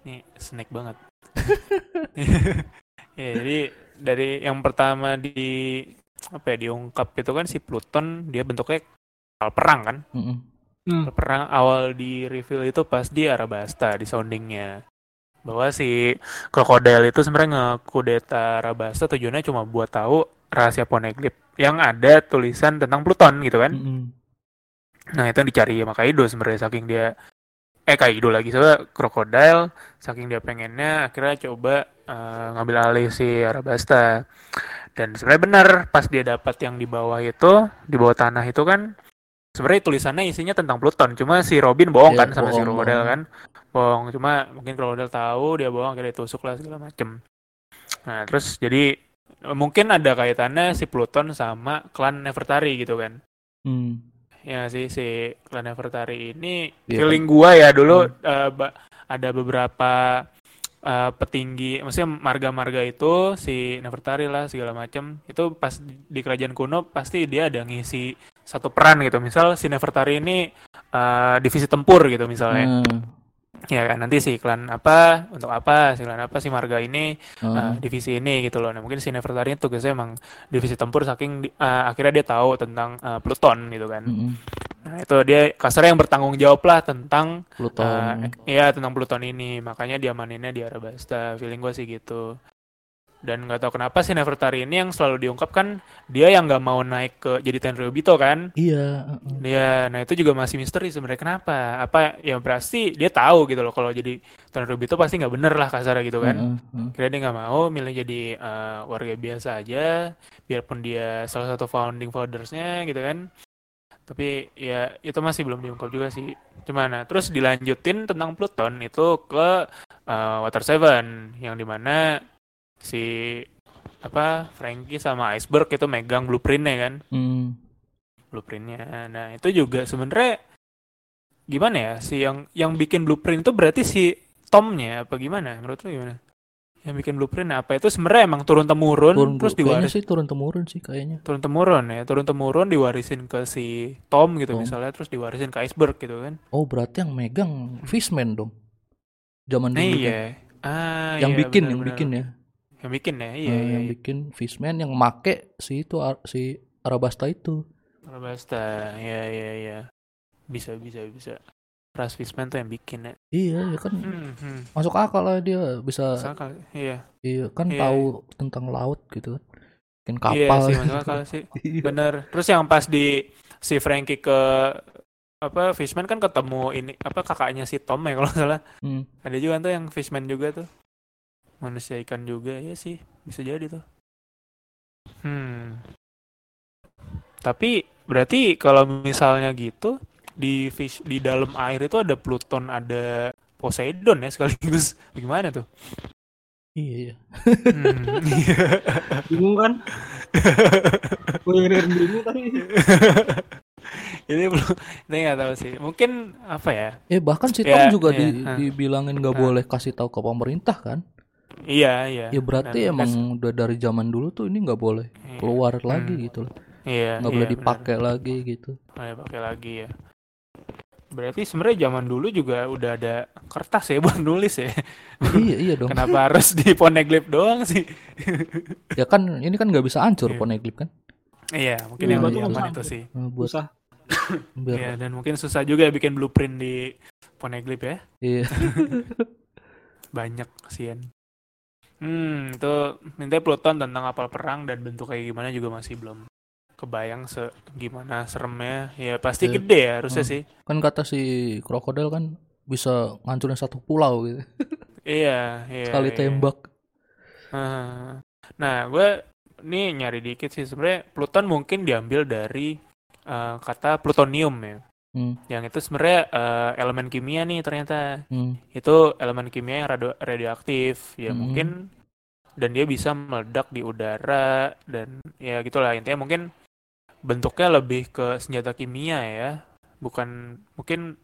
Ini snack banget. ya, jadi dari yang pertama di apa ya diungkap itu kan si Pluton dia bentuknya kapal perang kan. Mm-mm. Hmm. Kapal perang awal di reveal itu pas di Arabasta di soundingnya bahwa si krokodil itu sebenarnya ngekudeta Arabasta tujuannya cuma buat tahu rahasia Poneglyph yang ada tulisan tentang Pluton gitu kan. Mm-mm. Nah itu yang dicari sama Kaido sebenarnya saking dia eh Kaido lagi soalnya krokodil saking dia pengennya akhirnya coba eh, ngambil alih si Arabasta dan sebenarnya benar pas dia dapat yang di bawah itu di bawah tanah itu kan sebenarnya tulisannya isinya tentang Pluton. Cuma si Robin bohong Iya, kan sama si bohong, krokodil bohong. kan. Bohong cuma mungkin krokodil tahu dia bohong akhirnya ditusuk lah segala macem. Nah terus jadi mungkin ada kaitannya si Pluton sama klan Nefertari gitu kan. Hmm. Ya sih si Clan Nefertari ini Iya feeling gua ya. Dulu eh, ba- ada beberapa eh, petinggi, maksudnya marga-marga itu si Nefertari lah segala macam itu pas di, kerajaan kuno pasti dia ada ngisi satu peran gitu. Misal si Nefertari ini eh, divisi tempur gitu misalnya. Hmm. Ya kan nanti si klan apa untuk apa si klan apa si marga ini Hmm. eh, divisi ini gitu loh. Nah mungkin si Nefertari itu tugasnya emang divisi tempur saking di- eh, akhirnya dia tahu tentang eh, Pluton gitu kan. Mm-mm. Nah, itu dia kasarnya yang bertanggung jawab lah tentang Pluton. eh, ya tentang Pluton ini. Makanya diamaninnya di Arabasta. Feeling gue sih gitu. Dan nggak tahu kenapa si Nefertari ini yang selalu diungkap kan dia yang nggak mau naik ke jadi Tenryubito kan. Iya. Dia, nah itu juga masih misteri sebenarnya kenapa? Apa ya pasti dia tahu gitu loh kalau jadi Tenryubito pasti nggak bener lah kasarnya gitu kan. Uh-uh, uh. Kira dia nggak mau milih jadi eh, warga biasa aja, biarpun dia salah satu founding fathersnya gitu kan. Tapi ya itu masih belum diungkap juga sih. Cuman nah, terus dilanjutin tentang Pluton itu ke eh, Water Seven yang di mana si apa Frankie sama Iceberg itu megang blueprintnya kan, Hmm. blueprintnya. Nah itu juga sebenarnya gimana ya si yang yang bikin blueprint itu berarti si Tomnya apa gimana? Menurut lu gimana? yang bikin blueprint apa itu sebenarnya emang turun temurun turun terus diwaris sih turun temurun sih kayaknya turun temurun ya turun temurun diwarisin ke si Tom gitu Tom. misalnya terus diwarisin ke iceberg gitu kan oh berarti yang megang fishman dong zaman nah, dulu kan. iya ah yang iya, bikin benar, yang bikin ya yang bikin ya iya, Eh, iya, yang iya. bikin fishman yang make si itu si Arabasta itu Alabasta ya ya ya bisa bisa bisa Ras Fishman tuh yang bikin ya iya ya kan hmm, hmm. masuk akal lah dia bisa Masuk akal. iya iya kan Iya. tahu tentang laut gitu kan bikin iya kapal sih masuk akal sih Iya. bener terus yang pas di si Frankie ke apa Fishman kan ketemu ini apa kakaknya si Tom ya kalau salah Hmm. ada juga tuh yang Fishman juga tuh manusia ikan juga ya sih bisa jadi tuh hmm tapi berarti kalau misalnya gitu di fish di dalam air itu ada Pluton ada Poseidon ya sekaligus gimana tuh iya iya Hmm, iya. Bingung kan? Gue bingung tadi. ini belum ini nggak tahu sih mungkin apa ya eh bahkan si Tom Ya, juga iya, di- ah. dibilangin nggak Ah. boleh kasih tahu ke pemerintah kan iya iya. Ya berarti Dan- emang udah dari zaman dulu tuh ini nggak boleh Iya. keluar lagi Hmm. gitu loh. Iya nggak iya, boleh benar. dipakai lagi gitu. Nggak pakai lagi ya. Berarti sebenarnya zaman dulu juga udah ada kertas ya buat nulis ya. Iya iya dong. Kenapa harus di poneglyph doang sih? Ya kan ini kan nggak bisa hancur Iya. poneglyph kan? Iya mungkin Iya, yang zaman betul. itu sih. Eh, buat Susah. biar Iya, dan mungkin susah juga ya bikin blueprint di poneglyph ya. Iya. Banyak kasihan hmm itu minta Pluton tentang kapal perang dan bentuk kayak gimana juga masih belum kebayang se gimana seremnya ya pasti Iya. gede ya harusnya Hmm. sih kan kata si krokodil kan bisa ngancurin satu pulau gitu iya iya sekali iya. tembak Ah. Nah, gue nih nyari dikit sih sebenarnya Pluton mungkin diambil dari eh, kata plutonium ya. Hmm, Yang itu sebenarnya eh, elemen kimia nih ternyata. hmm, Itu elemen kimia yang radio- radioaktif. Ya Mhm. mungkin dan dia bisa meledak di udara dan ya gitulah intinya mungkin bentuknya lebih ke senjata kimia ya. Bukan mungkin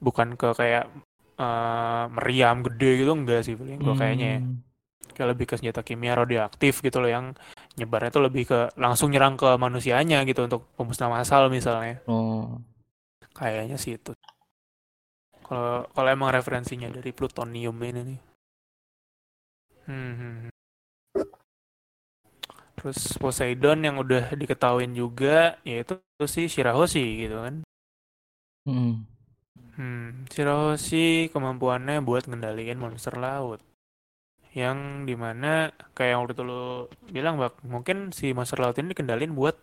bukan ke kayak eh, meriam gede gitu enggak sih feeling gue kayaknya ya hmm. kayak lebih ke senjata kimia radioaktif gitu loh yang nyebarnya tuh lebih ke langsung nyerang ke manusianya gitu untuk pemusnahan massal misalnya oh kayaknya sih itu kalau kalau emang referensinya dari plutonium ini nih Hmm, hmm, hmm. terus Poseidon yang udah diketahuin juga yaitu si Shirahoshi gitu kan hmm. Hmm, Shirahoshi kemampuannya buat ngendaliin monster laut. Yang di mana kayak yang waktu itu lu bilang bak, mungkin si monster laut ini dikendalin buat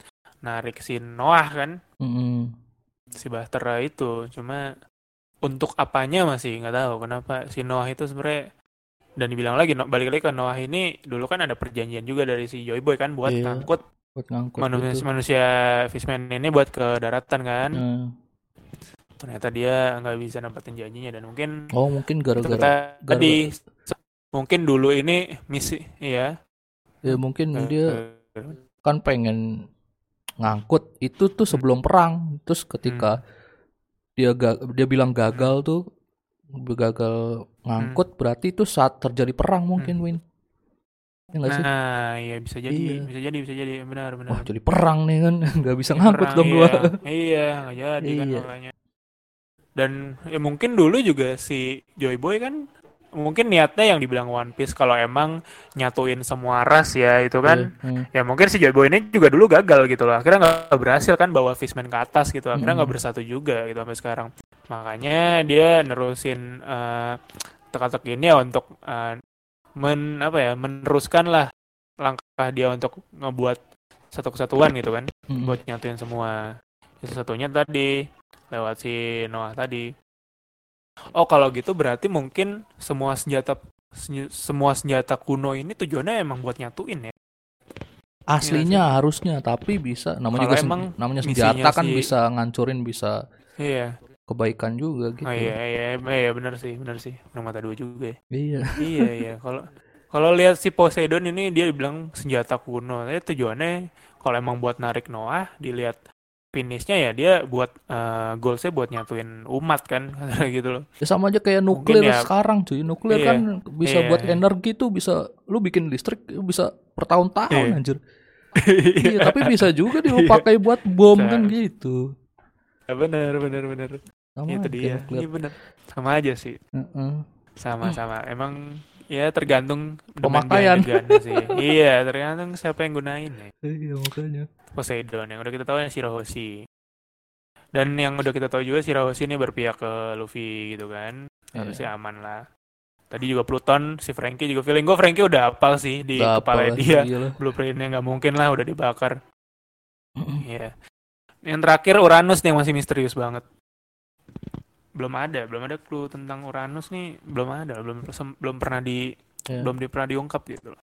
narik si Noah kan, Hmm. Si Bahtera itu. Cuma untuk apanya masih nggak tahu kenapa si Noah itu sebenarnya dan dibilang lagi balik lagi ke Noah ini dulu kan ada perjanjian juga dari si Joy Boy kan buat Iya, ngangkut buat ngangkut manusia gitu. manusia fishman ini buat ke daratan kan. Hmm. Ternyata dia nggak bisa dapetin janjinya dan mungkin oh mungkin gara-gara tadi mungkin dulu ini misi iya ya mungkin Eh, dia eh, kan pengen ngangkut itu tuh sebelum perang. Terus ketika dia ga- dia bilang gagal tuh gagal ngangkut berarti itu saat terjadi perang mungkin Win. Ya nggak sih? Nah iya bisa jadi Iya. bisa jadi bisa jadi. Benar benar. Wah jadi perang nih kan. Nggak bisa ngangkut Perang, dong iya. gua. Iya nggak jadi kan Iya. makanya. Dan ya mungkin dulu juga si Joy Boy kan mungkin niatnya yang dibilang One Piece kalau emang nyatuin semua ras ya itu kan. Hmm. ya mungkin si Joy Boy ini juga dulu gagal gitu loh. Akhirnya nggak berhasil kan bawa Fishman ke atas gitu. Akhirnya nggak Mm-mm. bersatu juga gitu sampai sekarang. Makanya dia nerusin eh, teka-teki ini ya untuk eh, men apa ya meneruskan lah langkah dia untuk ngebuat satu kesatuan gitu kan. Hmm. buat nyatuin semua. Itu satunya tadi lewat si Noah tadi oh kalau gitu berarti mungkin semua senjata senj- semua senjata kuno ini tujuannya emang buat nyatuin ya? Aslinya harusnya tapi bisa. Namanya Kalau juga sen- emang namanya senjata kan si- bisa ngancurin bisa iya. kebaikan juga gitu. Oh iya iya iya benar sih benar sih. Benar mata dua juga ya. Iya. Iya iya. Kalau kalau lihat si Poseidon ini dia bilang senjata kuno. Tapi tujuannya kalau emang buat narik Noah dilihat finishnya ya dia buat uh, goalsnya buat nyatuin umat kan gitu loh Ya sama aja kayak nuklir ya- sekarang cuy. Nuklir Iya, kan bisa iya, buat iya. energi tuh bisa lu bikin listrik bisa bertahun-tahun Iya. anjir. iya, tapi bisa juga dia pakai buat bom Bisa. kan gitu. Ya, bener bener bener Sama itu dia iya bener sama aja sih Heeh. sama-sama emang ya tergantung Pemakaian. sih iya tergantung siapa yang gunain ya Iya makanya. Poseidon yang udah kita tahu yang Shirahoshi dan yang udah kita tahu juga Shirahoshi ini berpihak ke Luffy gitu kan Iya. harusnya aman lah tadi juga Pluton si Frankie juga feeling gue Frankie udah hafal sih di Udah kepala dia iya blueprintnya nggak mungkin lah udah dibakar Iya. Yang terakhir Uranus nih yang masih misterius banget. Belum ada, belum ada clue tentang Uranus nih, belum ada, belum belum pernah di Iya. belum di, pernah diungkap gitu loh.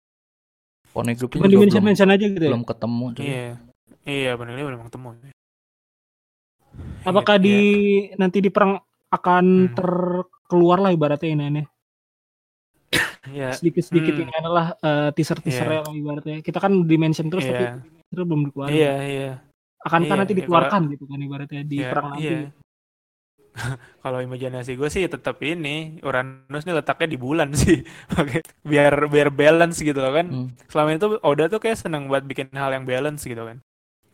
Cuma di juga mention belum, mention aja gitu ya. belum ketemu. Iya. Iya, benar dia belum ketemu. Apakah Iya, di nanti di perang akan Hmm. terkeluar lah ibaratnya ini ini Iya. sedikit-sedikit Hmm. ini adalah teaser-teasernya lah ibaratnya. Kita kan di mention terus tapi Iya. itu belum dikeluarin. Iya, iya. Akankah Iya, nanti iya, dikeluarkan gitu kan ibaratnya di Iya, perang nanti. iya. Kalau imajinasi gue sih tetap ini Uranus nih letaknya di bulan sih, Oke, biar biar balance gitu loh kan. Hmm. selama itu Oda tuh kayak seneng buat bikin hal yang balance gitu kan.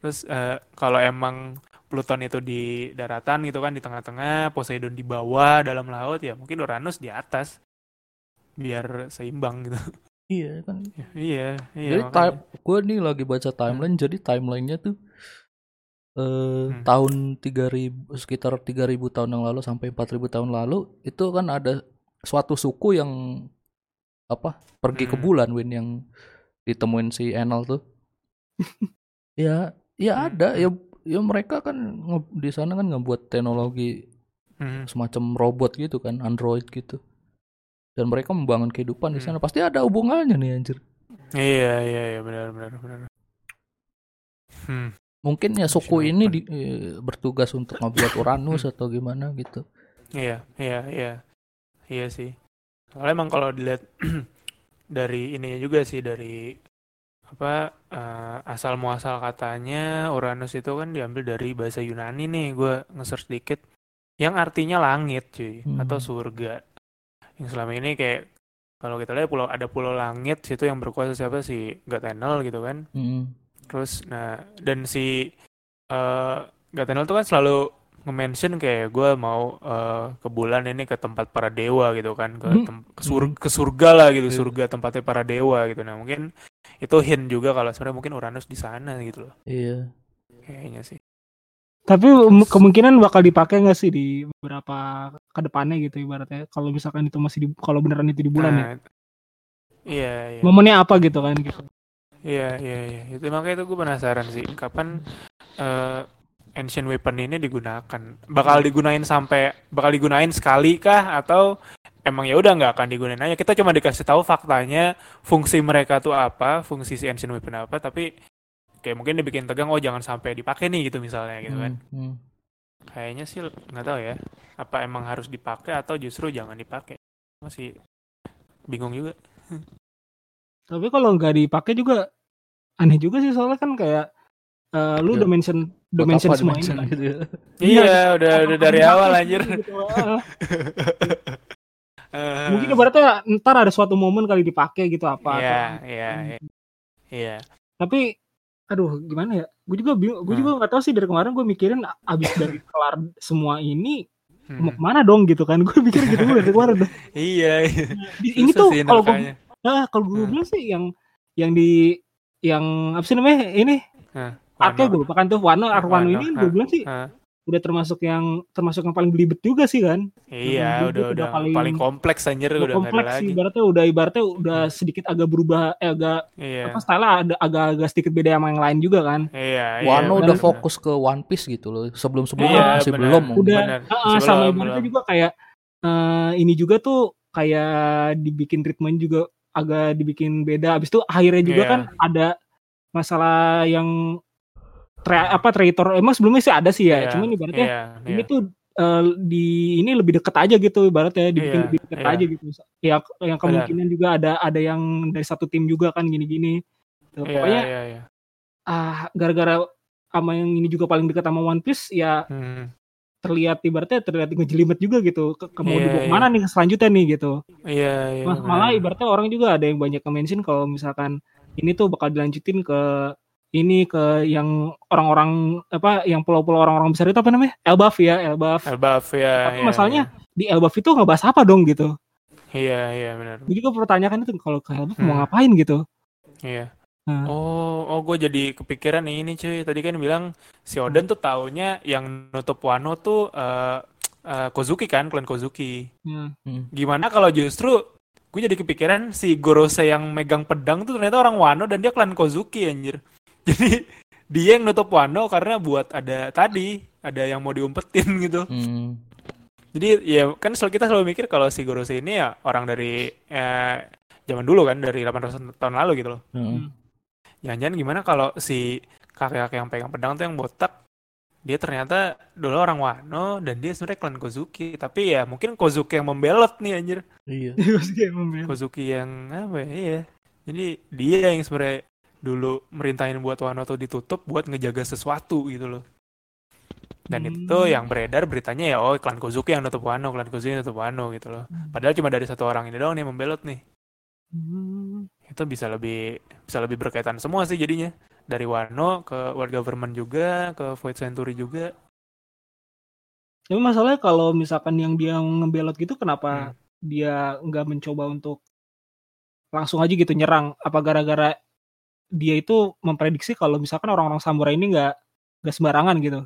Terus eh, kalau emang Pluton itu di daratan gitu kan di tengah-tengah, Poseidon di bawah dalam laut ya mungkin Uranus di atas biar seimbang gitu. Iya kan. iya, iya. jadi makanya. time, gue nih lagi baca timeline, jadi timelinenya tuh eh Hmm. tahun 3000 sekitar 3000 tahun yang lalu sampai 4000 tahun lalu itu kan ada suatu suku yang apa pergi ke Hmm. bulan Win yang ditemuin si Enel tuh. ya, ya Hmm, ada ya ya mereka kan nge- di sana kan ngebuat teknologi Hmm, semacam robot gitu kan, android gitu. Dan mereka membangun kehidupan di Hmm. sana. Pasti ada hubungannya nih anjir. Iya, iya, iya benar benar benar. Hmm. Mungkin ya suku ini di- eh, bertugas untuk ngebuat Uranus atau gimana gitu. Iya, iya, iya. Iya sih. Soalnya emang kalau dilihat dari ininya juga sih dari apa eh, asal muasal katanya Uranus itu kan diambil dari bahasa Yunani nih, gue nge-search dikit yang artinya langit cuy Hmm. atau surga. Yang selama ini kayak kalau kita lihat pulau ada pulau langit situ yang berkuasa siapa sih Gatenel gitu kan. Mm. Terus nah dan si eh Gatenel tuh kan selalu nge-mention kayak gue mau eh, ke bulan ini ke tempat para dewa gitu kan ke Hmm. tem- ke, sur- ke surga lah gitu Iya. surga tempatnya para dewa gitu nah mungkin itu hint juga kalau sebenarnya mungkin Uranus di sana gitu loh Iya. kayaknya sih Tapi kemungkinan bakal dipakai nggak sih di beberapa ke depannya gitu ibaratnya. Kalau misalkan itu masih di kalau beneran itu di bulan ya. Nah, iya iya Momennya apa gitu kan gitu. Iya iya iya. Itu makanya itu gue penasaran sih kapan eh, ancient weapon ini digunakan? Bakal digunain sampai bakal digunain sekali kah? Atau emang ya udah nggak akan digunain aja? Kita cuma dikasih tahu faktanya fungsi mereka tuh apa fungsi si ancient weapon apa tapi kayak mungkin dibikin tegang oh jangan sampai dipakai nih gitu misalnya gitu kan. Hmm, hmm. kayaknya sih nggak tahu ya apa emang harus dipakai atau justru jangan dipakai? Masih bingung juga Tapi kalau nggak dipakai juga aneh juga sih soalnya kan kayak eh, lu Ya. udah mention udah mention semua ini kan. gitu ya? iya Iya, udah udah dari awal anjir gitu. Eh, Mungkin ibaratnya ntar ada suatu momen kali dipakai gitu apa. Iya, iya, iya. Iya. Tapi aduh gimana ya? Gue juga bingung, gue Hmm. juga nggak tahu sih dari kemarin gue mikirin abis dari kelar semua ini mau Hmm. ke mana dong gitu kan? Gue mikir gitu dari kemarin. Iya, iya. Ini Susah tuh kalau gue. Nah, kalau gue Hmm. bilang sih yang yang di yang apa sih namanya ini Hah, Arke gue lupakan tuh Wano Ark Wano Wano, ini ha. gue bilang sih Hah, udah termasuk yang termasuk yang paling belibet juga sih kan Iya, udah udah udah paling- paling kompleks anjir udah udah kompleks sih lagi. ibaratnya udah ibaratnya udah sedikit agak berubah eh agak Iya. apa style ada agak-agak sedikit beda sama yang lain juga kan Iya, iya. Wano benar, udah benar. fokus ke One Piece gitu loh. Sebelum-sebelumnya Iya, masih benar. belum. Udah. Ah, Sebelum, sama ibaratnya belum. juga kayak eh, ini juga tuh kayak dibikin treatment juga agak dibikin beda abis itu akhirnya juga Iya. kan ada masalah yang tra- apa traitor emang sebelumnya sih ada sih ya Iya, cuman ibaratnya iya, ini iya. tuh eh, di ini lebih deket aja gitu ibaratnya dibikin Iya, lebih deket iya. aja gitu ya yang kemungkinan juga ada ada yang dari satu tim juga kan gini-gini Tuh, Iya, pokoknya iya, iya. ah gara-gara sama yang ini juga paling dekat sama One Piece ya Hmm. Terlihat ibaratnya terlihat ngejelimet juga gitu ke, ke mau Iya, dibawa iya. ke mana nih selanjutnya nih gitu Iya, iya. Mas- benar. malah ibaratnya orang juga ada yang banyak mention kalau misalkan ini tuh bakal dilanjutin ke ini ke yang orang-orang apa yang pulau-pulau orang-orang besar itu apa namanya Elbaf ya Elbaf Elbaf ya. Tapi iya, masalahnya di Elbaf itu ngebahas apa dong gitu Iya, iya benar. jadi gue pertanyakan itu kalau ke Elbaf mau Hmm. ngapain gitu Iya. Nah. Oh, oh gue jadi kepikiran nih ini cuy. Tadi kan bilang si Oden tuh taunya yang nutup Wano tuh eh eh, Kozuki kan, klan Kozuki. Ya. Hmm. Gimana kalau justru gue jadi kepikiran si Gorose yang megang pedang tuh ternyata orang Wano dan dia klan Kozuki anjir. Jadi dia yang nutup Wano karena buat ada tadi ada yang mau diumpetin gitu. Hmm. Jadi ya kan selalu kita selalu mikir kalau si Gorose ini ya orang dari eh, zaman dulu kan dari 800 tahun lalu gitu loh. Hmm. Jangan-jangan gimana kalau si kakek-kakek yang pegang pedang tuh yang botak dia ternyata dulu orang Wano dan dia sebenarnya klan Kozuki. Tapi ya mungkin Kozuki yang membelot nih anjir. Iya. Kozuki yang apa ya iya. Jadi dia yang sebenarnya dulu merintahin buat Wano tuh ditutup buat ngejaga sesuatu gitu loh. Dan Hmm. itu yang beredar beritanya ya oh klan Kozuki yang nutup Wano klan Kozuki yang nutup Wano gitu loh. Padahal cuma dari satu orang ini doang nih yang membelot nih. Hmm. Itu bisa lebih bisa lebih berkaitan semua sih jadinya dari Wano ke World Government juga ke Void Century juga Tapi masalahnya kalau misalkan yang dia ngebelot gitu kenapa Hmm. dia nggak mencoba untuk langsung aja gitu nyerang? Apa gara-gara dia itu memprediksi kalau misalkan orang-orang samurai ini nggak nggak sembarangan gitu?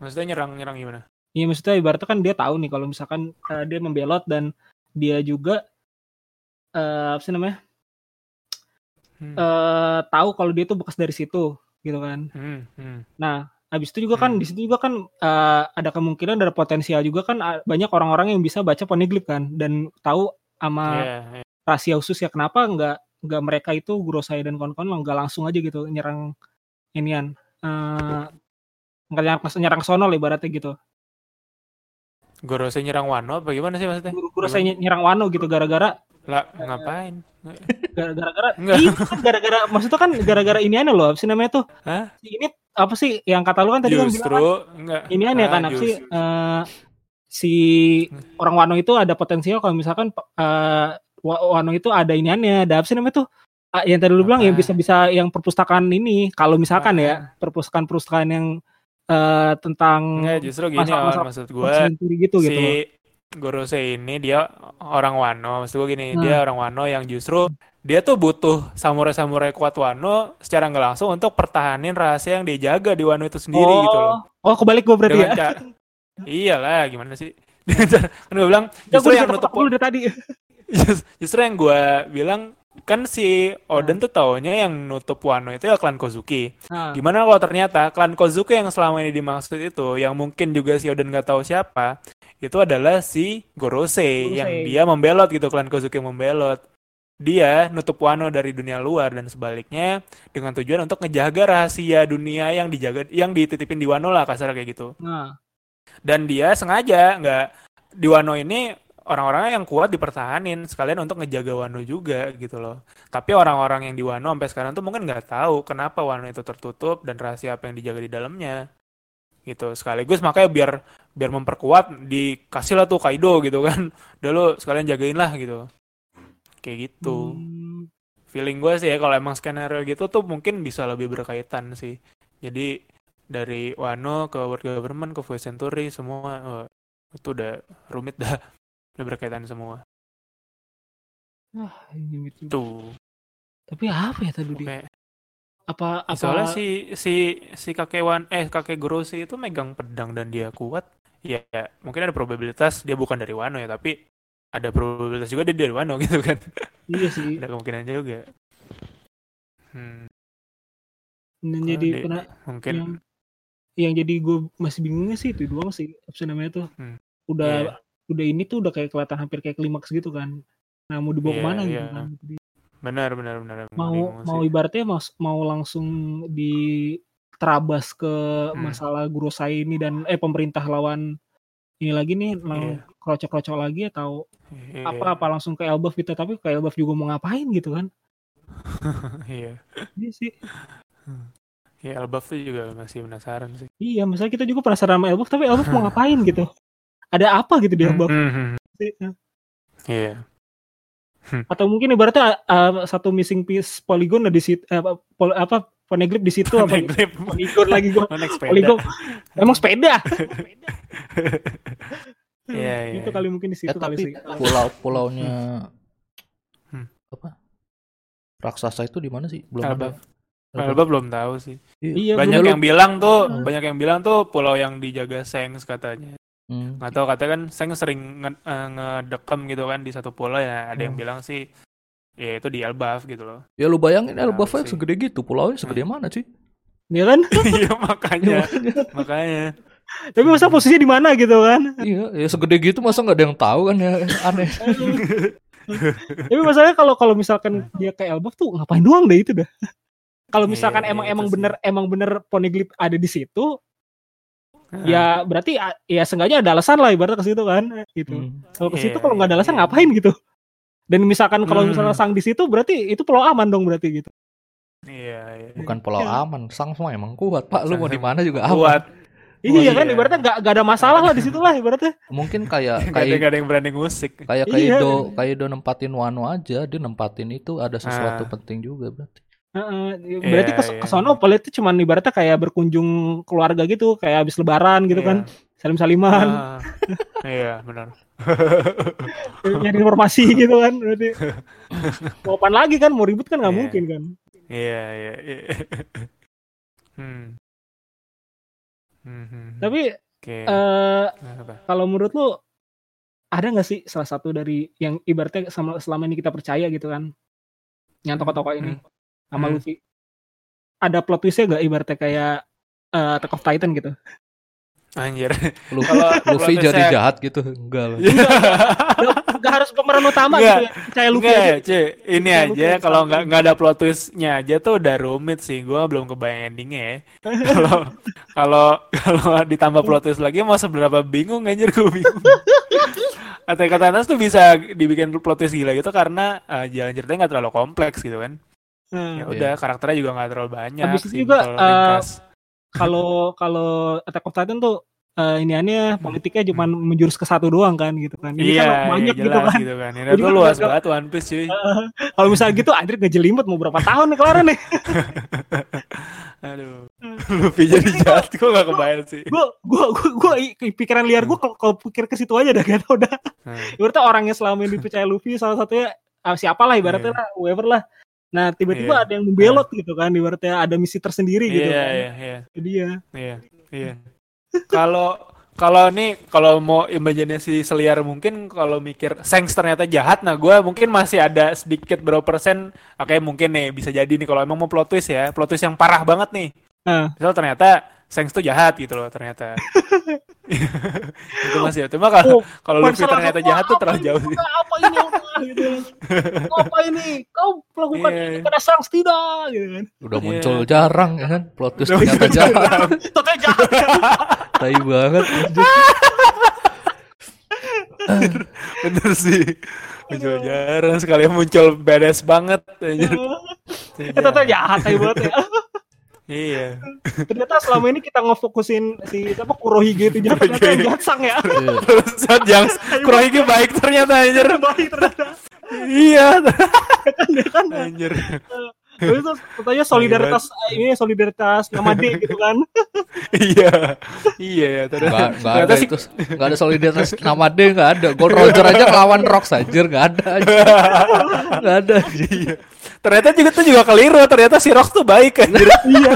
maksudnya nyerang nyerang gimana Iya maksudnya ibaratnya kan dia tahu nih kalau misalkan eh, dia membelot dan dia juga eh apa sih namanya hmm. eh tahu kalau dia tuh bekas dari situ gitu kan. Hmm, hmm. Nah habis itu juga kan Hmm. di situ juga kan eh, ada kemungkinan ada potensial juga kan ah, banyak orang-orang yang bisa baca poneglyph kan dan tahu sama Iya, iya. rahasia khusus ya kenapa nggak nggak mereka itu Gurosai dan kawan-kawan nggak langsung aja gitu nyerang inian eh nggak nyerang nyerang sono lah ibaratnya gitu Gorose nyerang Wano apa gimana sih maksudnya Gur- Gurosai ny- nyerang Wano gitu gara-gara lah ngapain gara-gara Nggak. Iya, kan gara-gara maksudnya kan gara-gara ini aneh loh apa sih namanya tuh Hah? ini apa sih yang kata lu kan tadi kan bilang enggak ini aneh Ah, kan apa sih eh, si orang Wano itu ada potensial kalau misalkan eh, Wa- Wano itu ada ini aneh ada apa sih namanya tuh Ah, yang tadi lu bilang yang bisa-bisa yang perpustakaan ini kalau misalkan Ah. ya perpustakaan-perpustakaan yang eh, tentang enggak justru gini masalah-masalah On, maksud gue Century gitu si gitu. Gorose ini dia orang Wano. Maksud gue gini Hmm. dia orang Wano yang justru dia tuh butuh samurai-samurai kuat Wano secara nggak langsung untuk pertahanin rahasia yang dia jaga di Wano itu sendiri oh, gitu loh. Oh kebalik gue berarti dengan ya? cara iyalah gimana sih? Kan gue bilang ya justru gue yang nutup dulu dari tadi. Just- justru yang gue bilang kan si Oden tuh taunya yang nutup Wano itu ya klan Kozuki. Nah, gimana kalau ternyata klan Kozuki yang selama ini dimaksud itu yang mungkin juga si Oden nggak tahu siapa itu adalah si Gorose, Gorose. yang dia membelot gitu klan Kozuki membelot. Dia nutup Wano dari dunia luar dan sebaliknya dengan tujuan untuk ngejaga rahasia dunia yang dijaga yang dititipin di Wano lah kasar kayak gitu. Nah. dan dia sengaja nggak di Wano ini orang-orangnya yang kuat dipertahanin sekalian untuk ngejaga Wano juga gitu loh. Tapi orang-orang yang di Wano sampai sekarang tuh mungkin nggak tahu kenapa Wano itu tertutup dan rahasia apa yang dijaga di dalamnya gitu. Sekaligus makanya biar biar memperkuat dikasih lah tuh Kaido gitu kan. Udah lo sekalian jagain lah gitu. Kayak gitu. Hmm. feeling gue sih ya kalau emang skenario gitu tuh mungkin bisa lebih berkaitan sih. Jadi dari Wano ke World Government ke Voice Century semua oh, itu udah rumit dah udah berkaitan semua Ah, ini gitu. tuh Tapi apa ya tadi dia? oke Apa apa soalnya si si si kakek Wan eh kakek Grossi itu megang pedang dan dia kuat ya mungkin ada probabilitas dia bukan dari Wano ya tapi ada probabilitas juga dia dari Wano gitu kan Iya sih. ada kemungkinan juga hmm, Dan kalau jadi di- pernah mungkin yang yang jadi gue masih bingungnya sih itu doang sih apa namanya tuh Hmm. udah Iya. Udah ini tuh udah kayak kelihatan hampir kayak klimaks gitu kan nah mau dibawa Iya, ke mana gitu iya. kan benar benar benar mau mau sih. ibaratnya mau mau langsung diterabas ke Hmm. masalah Gurosai ini dan eh pemerintah lawan ini lagi nih lang- krocok-krocok lagi atau Iya. apa apa langsung ke Elbaf gitu tapi ke Elbaf juga mau ngapain gitu kan iya iya sih Ya Elbaf tuh juga masih penasaran sih. Iya, misalnya kita juga penasaran sama Elbaf, tapi Elbaf mau ngapain gitu? Ada apa gitu di Elbaf? Hmm, hmm, hmm. Iya. Atau mungkin ibaratnya uh, satu missing piece polygon di situ, eh, apa, pol, apa poneglyph di situ apa? Poneglyph. Polygon lagi gua. Naik sepeda. Polygon. Emang sepeda. Iya, iya. Itu kali mungkin di situ Eh, kali tapi sih. pulau-pulaunya Hmm. apa? Raksasa itu di mana sih? Belum Elbaf. ada. Elbaf belum tahu sih. Iya, banyak belum- yang bilang tuh, Hmm. banyak yang bilang tuh pulau yang dijaga Sengs katanya. Hmm. Nggak tahu katanya kan Sengs sering nge- eh, ngedekem gitu kan di satu pulau ya. Ada yang Hmm. bilang sih ya itu di Elbaf gitu loh. Ya lu bayangin Elbaf aja sih. segede gitu, pulaunya segede mana sih? Iya kan? Iya makanya, makanya. Tapi masa posisinya di mana gitu kan? iya, ya segede gitu masa nggak ada yang tahu kan ya aneh. Tapi masalahnya kalau kalau misalkan dia ke Elbaf tuh ngapain doang deh itu dah. Kalau misalkan Iya, emang itu emang sih. bener emang bener poneglyph ada di situ, Nah, ya berarti ah, ya seenggaknya ada alasan lah ibaratnya ke situ kan gitu. Hmm. Kalau ke situ Iya, kalau nggak ada alasan iya. ngapain gitu? Dan misalkan kalau Hmm. misalnya sang di situ berarti itu pulau aman dong berarti gitu. Iya, iya. Bukan pulau Iya. aman, sang semua emang kuat pak. Lu Sang mau di mana juga aman. Kuat. Iya iya. kan ibaratnya nggak nggak ada masalah lah di situ lah ibaratnya. Mungkin kayak Gak ada, kayak gak ada yang berani ngusik. kayak Iya. Kaido, Kaido nempatin Wano aja, dia nempatin itu ada sesuatu Ah. penting juga berarti. Heeh, berarti Iya, ke, iya. ke sono Paul itu cuman ibaratnya kayak berkunjung keluarga gitu, kayak habis lebaran gitu Iya. kan. Salim-saliman, Ah, iya, benar. nyari informasi gitu kan. Berarti mau apaan lagi kan, mau ribut kan nggak Iya. mungkin kan. Iya, iya, iya. hmm. Hmm, hmm. Tapi Oke. eh Apa? kalau menurut lu ada nggak sih salah satu dari yang ibaratnya sama selama ini kita percaya gitu kan, yang tokoh-tokoh ini sama Hmm. Luffy, ada plot twistnya nggak ibaratnya kayak eh, Attack of Titan gitu? Anjir. Lu, Kalau Luffy plot jadi twistnya- jahat gitu, enggak lah. Nggak- nggak harus pemeran utama gitu ya, percaya Luffy Enggak, aja. cuy. Ini Luffy aja kalau nggak nggak ada plot twistnya aja tuh udah rumit sih. Gua belum kebayang endingnya ya. Kalau kalau kalau ditambah plot twist lagi mau seberapa bingung anjir gue bingung. Attack on Titan tuh bisa dibikin plot twist gila gitu karena eh, jalan ceritanya nggak terlalu kompleks gitu kan. Nah, Ya udah karakternya juga nggak terlalu banyak. Habis itu juga, eh, kalau kalau Attack of Titan tuh eh, iniannya politiknya cuma menjurus ke satu doang kan gitu kan. Ini Hmm. iya, kan iya, banyak gitu jelas kan. gitu kan. Ini tuh kan luas banget One Piece cuy. Kalau misalnya gitu Andri ngejelimet mau berapa tahun nih kelar nih. Aduh. Luffy jadi jahat gue gak kebayang sih. Gue gue gue gue pikiran liar gue kalau kalau pikir ke situ aja dah gak tau dah. Hmm. Ibaratnya orang yang selama ini dipercaya Luffy salah satunya ah, siapa lah ibaratnya Iya. lah whoever lah. Nah tiba-tiba Iya. ada yang membelot gitu kan ibaratnya ada misi tersendiri gitu Iya, kan. iya, iya. Itu dia. Iya, iya. Kalau kalau nih kalau mau imajinasi seliar mungkin kalau mikir Sengs ternyata jahat, nah gue mungkin masih ada sedikit berapa persen, oke mungkin nih bisa jadi nih kalau emang mau plot twist ya, plot twist yang parah banget nih. Nah. Misal ternyata Sengs tuh jahat gitu loh ternyata. itu masih ya. Cuma kalau Oh, kalau Luffy ternyata jahat tuh "Wah, terlalu jauh sih. Apa ini Oda?" Gitu kan. Apa ini? Kau melakukan Iya. ini pada sang tidak gitu kan. Udah Iya. muncul jarang ya kan, plot twist Udah ternyata. Totalnya jahat kan. Tai banget. anjir. Bener sih. Muncul jarang sekali muncul beres banget anjir. Totalnya jahat kayak banget ya. Iya. Ternyata selama ini kita ngefokusin si apa Kurohige itu jahat ternyata yang jahat sang ya. Iya. Saat yang Kurohige baik ternyata anjir. Baik ternyata. Iya. Dia kan Anjir. Terus tuh katanya solidaritas ini solidaritas nama D gitu kan. Iya. Iya ya ternyata. Nggak, nggak ternyata ada si itu, nggak ada solidaritas nama D nggak ada. Gold Roger aja ngelawan Rox aja nggak ada, anjir. nggak ada. Iya. Ternyata juga tuh juga keliru. Ternyata si Rox tuh baik anjir. Iya.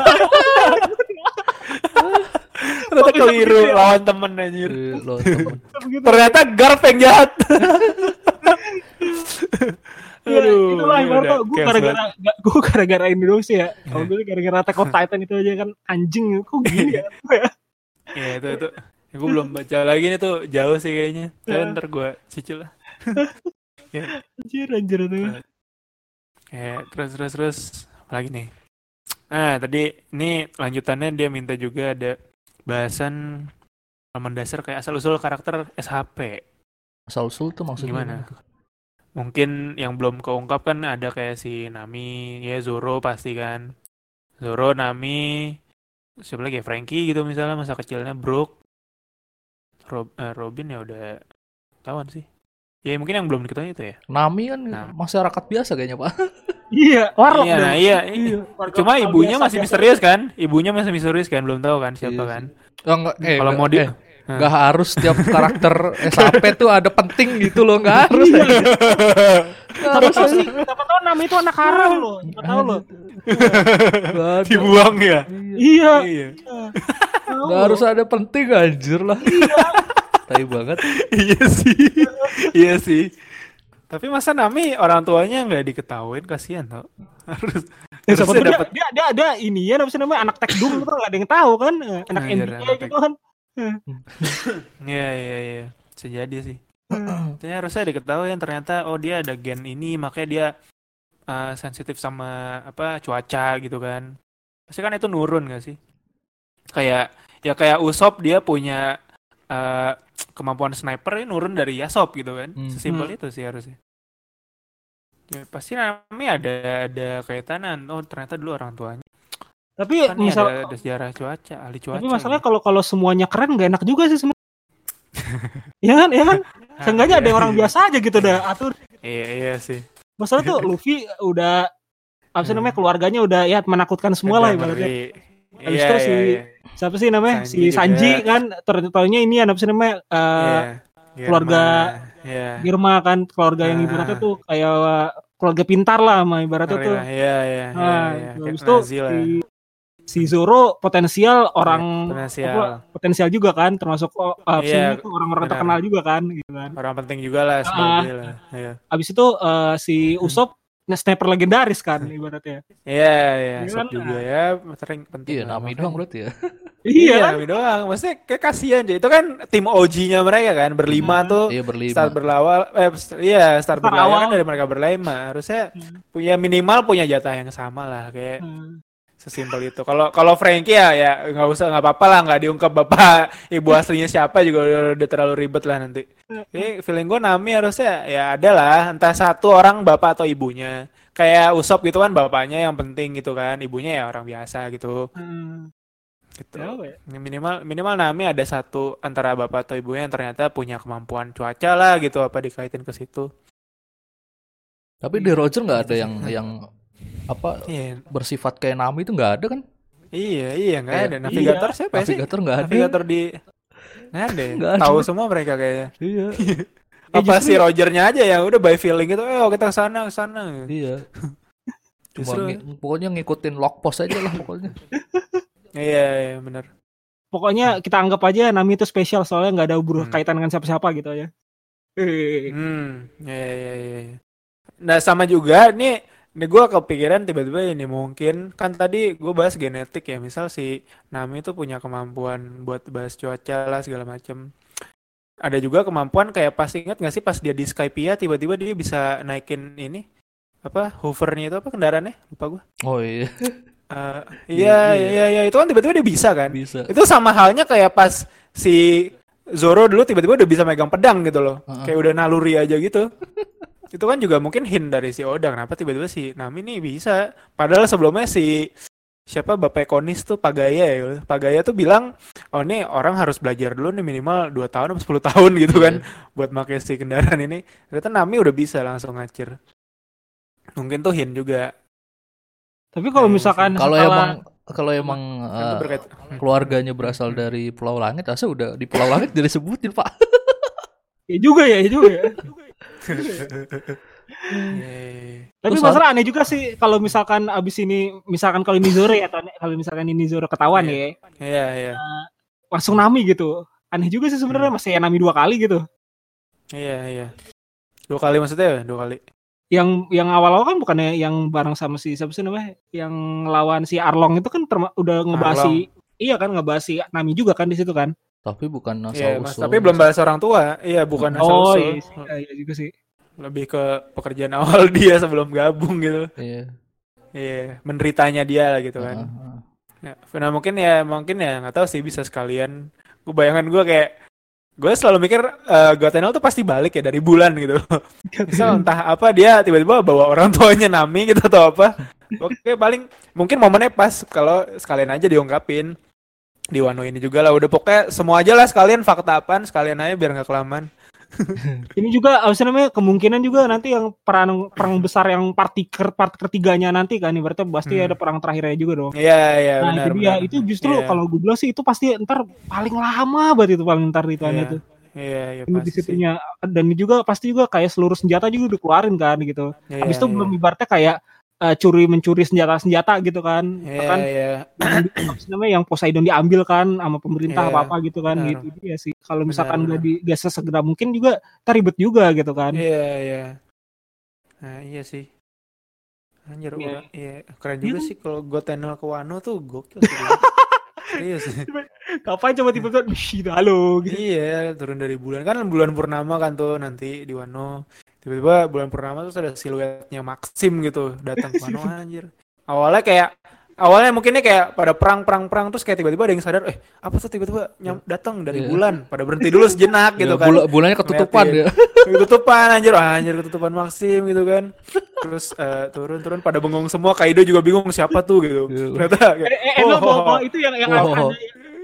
Ternyata bisa keliru ya? lawan temen anjir. Eh, lo temen. Begitu. Ternyata Garp yang jahat. Iya, itulah udah gue gara-gara gue gara-gara ini doang sih ya. Kalau Iya. gue gara-gara Attack on Titan itu aja kan anjing kok gini ya. Iya itu itu. gue belum baca lagi nih tuh jauh sih kayaknya. Tapi Iya. ntar gue cicil lah. Anjir anjir itu. Ya, terus terus terus apa lagi nih? Nah, tadi ini lanjutannya dia minta juga ada bahasan halaman dasar kayak asal usul karakter SHP. Asal usul tuh maksudnya Gimana? Mungkin yang belum keungkap kan ada kayak si Nami, ya Zoro pasti kan. Zoro, Nami, siapa lagi ya? Frankie gitu misalnya masa kecilnya Brook, Rob, eh, Robin ya udah tahuan sih. Ya mungkin yang belum diketahui itu ya. Nami kan Nah. masyarakat biasa kayaknya pak. Iya, warlock Iya, nah, iya, Iya, Cuma ibunya biasa, masih biasa. misterius kan? Ibunya masih misterius kan? Belum tahu kan siapa Iya kan? Oh, enggak, eh, Kalau mau di- eh, nggak harus setiap karakter SAP tuh ada penting gitu loh, nggak harus. Iya. Siapa harus sih, siapa tahu nama itu anak haram loh. Siapa tahu loh. Dibuang ya? Iya. Iya. Loh. harus ada penting anjir lah. Tai banget. iya sih. iya sih. Tapi masa Nami orang tuanya nggak diketahuin kasihan tau. Harus Ya, tahu dia, dapat dia, dia ada ini ya, namanya anak tech doom itu nggak ada yang tahu kan, Eh, anak Nah, iya, NBA anak gitu kan. Iya iya iya. Bisa jadi sih. Tapi harusnya diketahui ternyata oh dia ada gen ini makanya dia uh, sensitif sama apa cuaca gitu kan. Pasti kan itu nurun gak sih? Kayak ya kayak Usop dia punya uh, kemampuan sniper ini nurun dari Yasop gitu kan. Hmm. Sesimpel Hmm. itu sih harusnya. Ya, pasti namanya ada ada kaitanan. Oh ternyata dulu orang tuanya Tapi kan misal ada, ada sejarah cuaca, ahli cuaca. tapi masalahnya gitu. kalau kalau semuanya keren nggak enak juga sih sebenarnya. Iya kan, iya kan. Seenggaknya ada yang orang biasa aja gitu dah atur. Iya iya sih. Masalah tuh Luffy udah apa sih Hmm. namanya keluarganya udah ya menakutkan semua lah ibaratnya. Ngeri. Habis Iya, itu iya, si- iya. Siapa sih namanya? Sanji si Sanji juga. kan ternyata ini apa sih namanya? eh, Iya, keluarga- Iya. Girma kan keluarga yang Ah. ibaratnya tuh kayak keluarga pintar lah sama ibaratnya Ngeri tuh. Iya iya iya. Nah, iya. Habis itu si, si Zoro potensial orang Potensial. apa, potensial juga kan termasuk oh, Iya, namanya tuh orang-orang terkenal juga kan gitu kan. Orang penting juga lah Ah. sebagai lah. Iya. Habis itu eh, si Usop sniper legendaris kan ibaratnya. Iya iya. Iya Sop kan? juga ya sering penting. Iya, Nami doang berarti ya. Iya kan? Nami doang. Maksudnya kayak kasihan deh. Itu kan tim OG-nya mereka kan berlima Hmm. tuh. Iya berlima. Start berlawal, eh iya start Start berlawal awal. kan dari mereka berlima. Harusnya Hmm. punya minimal punya jatah yang sama lah kayak Hmm. Sesimpel itu. Kalau kalau Frankie ya ya nggak usah nggak apa-apa lah nggak diungkap bapak ibu aslinya siapa juga udah, udah terlalu ribet lah nanti. Jadi feeling gue Nami harusnya ya ada lah entah satu orang bapak atau ibunya. Kayak Usop gitu kan bapaknya yang penting gitu kan, ibunya ya orang biasa gitu. Hmm. Gitu. Ya? Minimal minimal Nami ada satu antara bapak atau ibunya yang ternyata punya kemampuan cuaca lah gitu apa dikaitin ke situ. Tapi di Roger nggak ada yang yang apa Iya, bersifat kayak Nami itu nggak ada kan? iya, iya nggak Iya. ada. Navigator siapa ya sih? Navigator nggak ada. Navigator di nggak ada. ya? Nggak ada. Tahu semua mereka kayaknya. Iya. Apa justru- si Rogernya aja yang udah by feeling gitu, eh kita ke sana ke sana. Iya. Cuma Justru ngi- pokoknya ngikutin log post aja lah pokoknya. iya, iya benar. Pokoknya kita anggap aja Nami itu spesial soalnya nggak ada hubungan Hmm. kaitan dengan siapa-siapa gitu. Eh. Hmm, iya iya iya. iya. Nah, sama juga nih Ini gue kepikiran tiba-tiba ini mungkin kan tadi gue bahas genetik ya misal si Nami itu punya kemampuan buat bahas cuaca lah segala macem. Ada juga kemampuan kayak pas ingat nggak sih pas dia di Skypia tiba-tiba dia bisa naikin ini apa hovernya itu apa kendaraannya? Lupa gue Oh iya, Eh, Iya, iya. iya. iya itu kan tiba-tiba dia bisa kan? Bisa. itu sama halnya kayak pas si Zoro dulu tiba-tiba udah bisa megang pedang gitu loh. Heeh. kayak udah naluri aja gitu itu kan juga mungkin hint dari si Oda kenapa tiba-tiba si Nami nih bisa? Padahal sebelumnya si siapa bapak Konis tuh Pagaya ya Pagaya tuh bilang oh nih orang harus belajar dulu nih minimal 2 tahun atau 10 tahun gitu kan buat pakai si kendaraan ini. Ternyata Nami udah bisa langsung ngacir. Mungkin tuh hint juga. Tapi kalau Iya, misalkan Kalau setelah- emang kalau emang eh, itu berkait keluarganya berasal dari Pulau Langit, asa udah di Pulau Langit jadi sebutin pak. ya juga ya, ya juga ya. Yeay. Tapi Terus masalah aneh juga sih kalau misalkan abis ini misalkan kalau ini Zoro ya atau kalau misalkan ini Zoro ketahuan Iya. ya iya iya langsung Nami gitu. Aneh juga sih sebenarnya masih ya Nami dua kali gitu. iya iya dua kali maksudnya ya? dua kali Yang yang awal-awal kan bukannya yang bareng sama si siapa sih namanya? Yang lawan si Arlong itu kan udah ngebahas si iya kan ngebahas si Nami juga kan di situ kan. Tapi bukan asal Mas, usul. tapi belum bahas orang tua. Iya, bukan asal oh usul. iya, iya, iya juga sih. Lebih ke pekerjaan awal dia sebelum gabung gitu. Iya. Iya, menderitanya dia lah gitu kan. Heeh. Ya, nah mungkin ya mungkin ya nggak tahu sih bisa sekalian. Gue bayangan gue kayak gue selalu mikir eh Gotenel tuh pasti balik ya dari bulan gitu. Misal entah apa dia tiba-tiba bawa orang tuanya Nami gitu atau apa. Oke, paling mungkin momennya pas kalau sekalian aja diungkapin di Wano ini juga lah. Udah pokoknya semua aja lah sekalian fakta apaan sekalian aja biar nggak kelamaan. Ini juga apa namanya kemungkinan juga nanti yang perang perang besar yang part, tiker, part ketiganya nanti kan berarti pasti Hmm. ada perang terakhirnya juga dong. Iya, iya Nah benar. itu dia benar. itu justru Iya. kalau gue bilang sih itu pasti ntar paling lama banget itu paling ntar itu Iya, tuh. Iya, iya Ini di pasti. situnya dan ini juga pasti juga kayak seluruh senjata juga udah keluarin kan gitu. Iya, Habis itu iya. belum ibaratnya kayak eh, curi mencuri senjata-senjata gitu kan. Iya, Kan iya. apa sih namanya yang Poseidon diambil kan sama pemerintah Iya, apa apa gitu kan gitu dia sih. Kalau misalkan Benar, gak di gak sesegera mungkin juga ntar ribet juga gitu kan. Iya, iya. Nah, iya sih. Anjir, Iya. orang- iya, keren Iya juga kan? sih kalau gue tunnel ke Wano tuh gokil sih. Serius. Kapan coba tiba-tiba halo gitu. Iya, turun dari bulan kan bulan purnama kan tuh nanti di Wano. Tiba-tiba bulan purnama tuh ada siluetnya Maxim gitu datang ke Wano anjir. Awalnya kayak awalnya mungkinnya kayak pada perang perang perang terus kayak tiba-tiba ada yang sadar eh apa tuh tiba-tiba nyam- datang dari Iya. bulan pada berhenti dulu sejenak gitu Ya, kan bula- bulannya ketutupan ya. ketutupan anjir ah, anjir ketutupan Maxim gitu kan terus eh, turun-turun pada bengong semua Kaido juga bingung siapa tuh gitu Iya. ternyata kayak, Eh, eh, emang oh, bawa, bawa itu yang yang Oh. anak-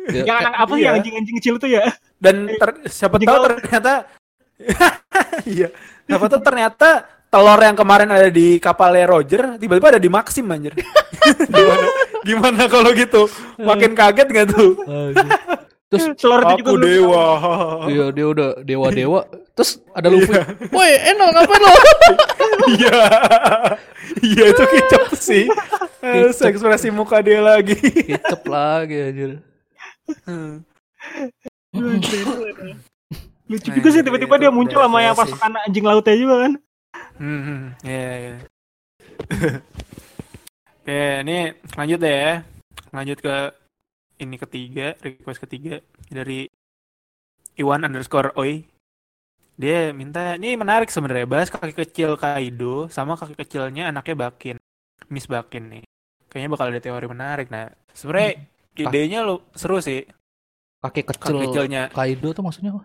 Ya, yang anak apa sih Iya. yang anjing-anjing kecil tuh ya? dan ter- siapa tahu ternyata iya siapa tahu ternyata telur yang kemarin ada di kapalnya Roger tiba-tiba ada di Maxim anjir. Gimana? Gimana kalau gitu? Makin kaget nggak tuh. Terus Telur itu juga aku dewa. Iya dia udah dewa dewa. Terus ada Luffy. Woi enak ngapain lo? iya. Iya itu kicap sih. Terus ekspresi muka dia lagi. Kicep lagi anjir. Lucu Nah, juga sih jadi tiba-tiba itu dia muncul udah sama yang sih. pasukan anjing lautnya juga kan. Hmm, hmm, iya, iya. Oke, ini lanjut deh ya. Lanjut ke ini ketiga, request ketiga dari Iwan underscore Oi. Dia minta, ini menarik sebenarnya, bahas kaki kecil Kaido sama kaki kecilnya anaknya Bakin. Miss Bakin nih. Kayaknya bakal ada teori menarik. Nah, sebenarnya idenya lo seru sih. Kaki Kaki kecil kecilnya. Kaido tuh maksudnya apa?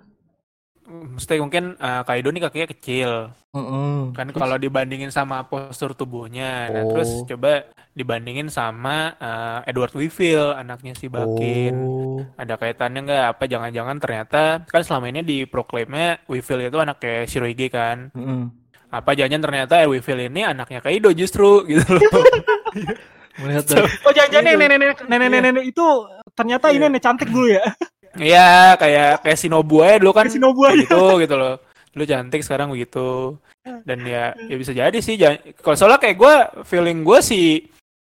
Mesti mungkin eh, Kaido nih kakinya kecil. Heeh. kan kalau dibandingin sama postur tubuhnya nah Oh. terus coba dibandingin sama eh, Edward Weevil anaknya si Bakin Oh. ada kaitannya nggak apa jangan-jangan ternyata kan selama ini di proklamnya Weevil itu anaknya Shirohige kan Heeh. apa jangan ternyata Weevil ini anaknya Kaido justru gitu loh Melihat Oh jangan-jangan Gitu. nenek-nenek nenek-nenek itu ternyata ini Iya. nenek cantik dulu ya. Iya kayak kayak Shinobu aja dulu kan Kayak Shinobu aja. gitu gitu loh. Dulu cantik sekarang begitu. Dan ya ya bisa jadi sih kalau soalnya kayak gue feeling gue si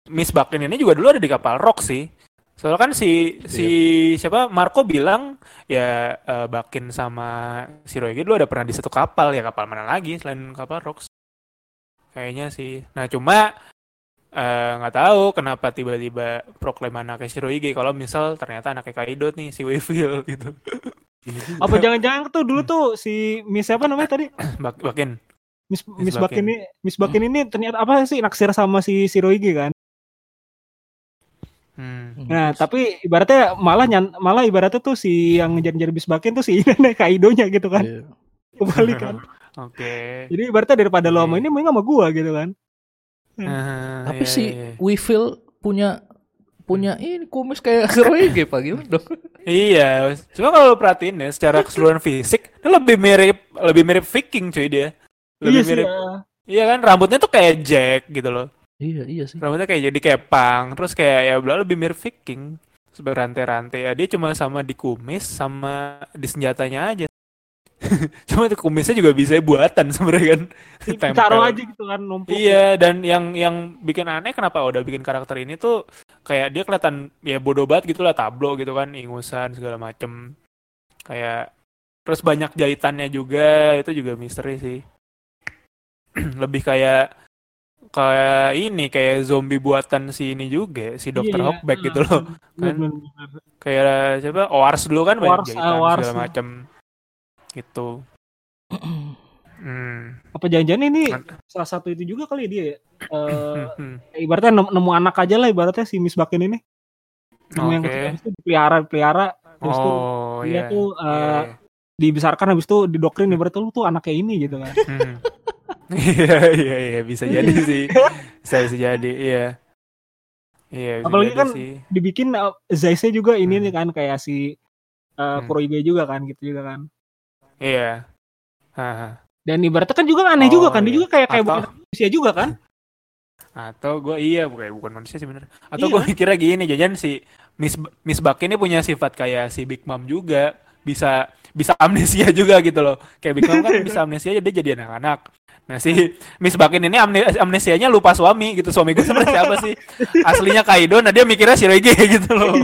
Miss Bakin ini juga dulu ada di kapal Rock sih. Soalnya kan si si siapa Marco bilang ya eh, Bakin sama si Royge dulu ada pernah di satu kapal ya kapal mana lagi selain kapal Rocks kayaknya sih. Nah cuma eh, nggak tahu kenapa tiba-tiba proklaim anaknya si Royge kalau misal ternyata anaknya Kaido nih si Weevil gitu Apa jangan-jangan tuh dulu tuh si Miss siapa namanya tadi? Bak Bakin Miss Miss Miss Bakin Bakin. ini Miss Bakin ini ternyata apa sih naksir sama si Shirohige kan? Hmm. Nah, tapi ibaratnya malah nyan, malah ibaratnya tuh si yang ngejar-njar Miss Bakin tuh si nenek Kaidonya gitu kan. Iya. Kebalik kan. Oke. Jadi ibaratnya daripada lo sama Iya. ini mending sama gua gitu kan. Ah, Tapi iya, si iya. Weevil punya punya ini kumis kayak Shirohige Pak gimana dong? Iya, cuma kalau lu perhatiin ya secara keseluruhan fisik, dia lebih mirip lebih mirip Viking cuy dia. Lebih iya sih. mirip. ya. Iya kan rambutnya tuh kayak Jack gitu loh. Iya iya sih. Rambutnya kayak jadi kayak pang, terus kayak ya udah lebih mirip Viking. Terus Berantai-rantai ya dia cuma sama di kumis sama di senjatanya aja. cuma itu kumisnya juga bisa buatan sebenarnya kan. Tempel. Taruh aja gitu kan numpuk. Iya, dan yang yang bikin aneh kenapa udah bikin karakter ini tuh kayak dia kelihatan ya bodoh banget gitu lah tablo gitu kan, ingusan segala macem. Kayak terus banyak jahitannya juga, itu juga misteri sih. Lebih kayak kayak ini kayak zombie buatan si ini juga, si Dr. Iya, Hawkback ah, gitu loh. bener, kan. bener, bener. Kayak siapa? Owars dulu kan banyak Owars, ah, jahitan Owars, segala ah. Gitu. Hmm. Apa jangan-jangan ini salah satu itu juga kali dia ya? Eh, Hmm. ibaratnya nemu, nemu anak aja lah ibaratnya si Miss Bakin ini. Nemu yang Oke. kecil habis itu dipelihara, dipelihara habis itu Oh, dia iya. tuh Iya, eh, iya. dibesarkan habis itu didoktrin ibaratnya lu tuh anaknya ini gitu kan. Hmm. Iya, iya, iya, bisa jadi sih. Bisa bisa jadi, iya. Iya, bisa Apalagi jadi kan sih. Dibikin uh, Zaise juga ini Hmm. nih kan kayak si uh, Hmm. Kuroige juga kan gitu juga kan. Iya. Haha. Dan ibaratnya kan juga aneh juga Oh, kan, dia iya. juga kayak kayak Atau- bukan manusia juga kan. Atau gue iya bukan bukan manusia sih bener. Atau Iya. gue mikirnya gini, jajan si Miss Miss Buck ini punya sifat kayak si Big Mom juga, bisa bisa amnesia juga gitu loh. Kayak Big Mom kan bisa amnesia dia jadi anak-anak. Nah si Miss Buck ini amne amnesianya lupa suami gitu. Suami gue sebenarnya siapa sih? Aslinya Kaido, nah dia mikirnya Shirage gitu loh.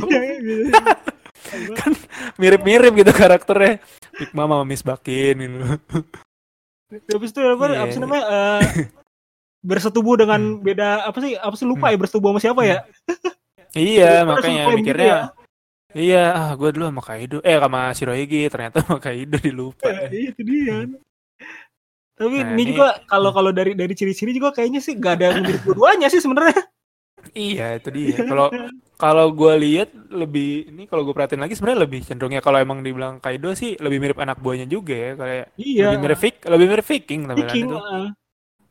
kan mirip-mirip gitu karakternya. Big Mom sama Miss Buckin gitu. Habis itu apa, Iya. apa sih namanya eh, bersetubuh dengan beda apa sih apa sih lupa Hmm. ya bersetubuh sama siapa ya? Iya, makanya mikirnya gitu Iya, ah gue dulu sama Kaido, eh sama Shirohige, ternyata sama Kaido dilupa. ya. itu dia. Tapi Nah, ini ini- juga kalau kalau dari dari ciri-ciri juga kayaknya sih gak ada yang mirip dua-duanya sih sebenarnya. Iya, itu dia. Kalau kalau gue lihat lebih ini kalau gue perhatiin lagi sebenarnya lebih cenderungnya kalau emang dibilang Kaido sih lebih mirip anak buahnya juga ya, kayak Iya. lebih mirip Viking, lebih mirip Viking tampilan Viking, itu. uh,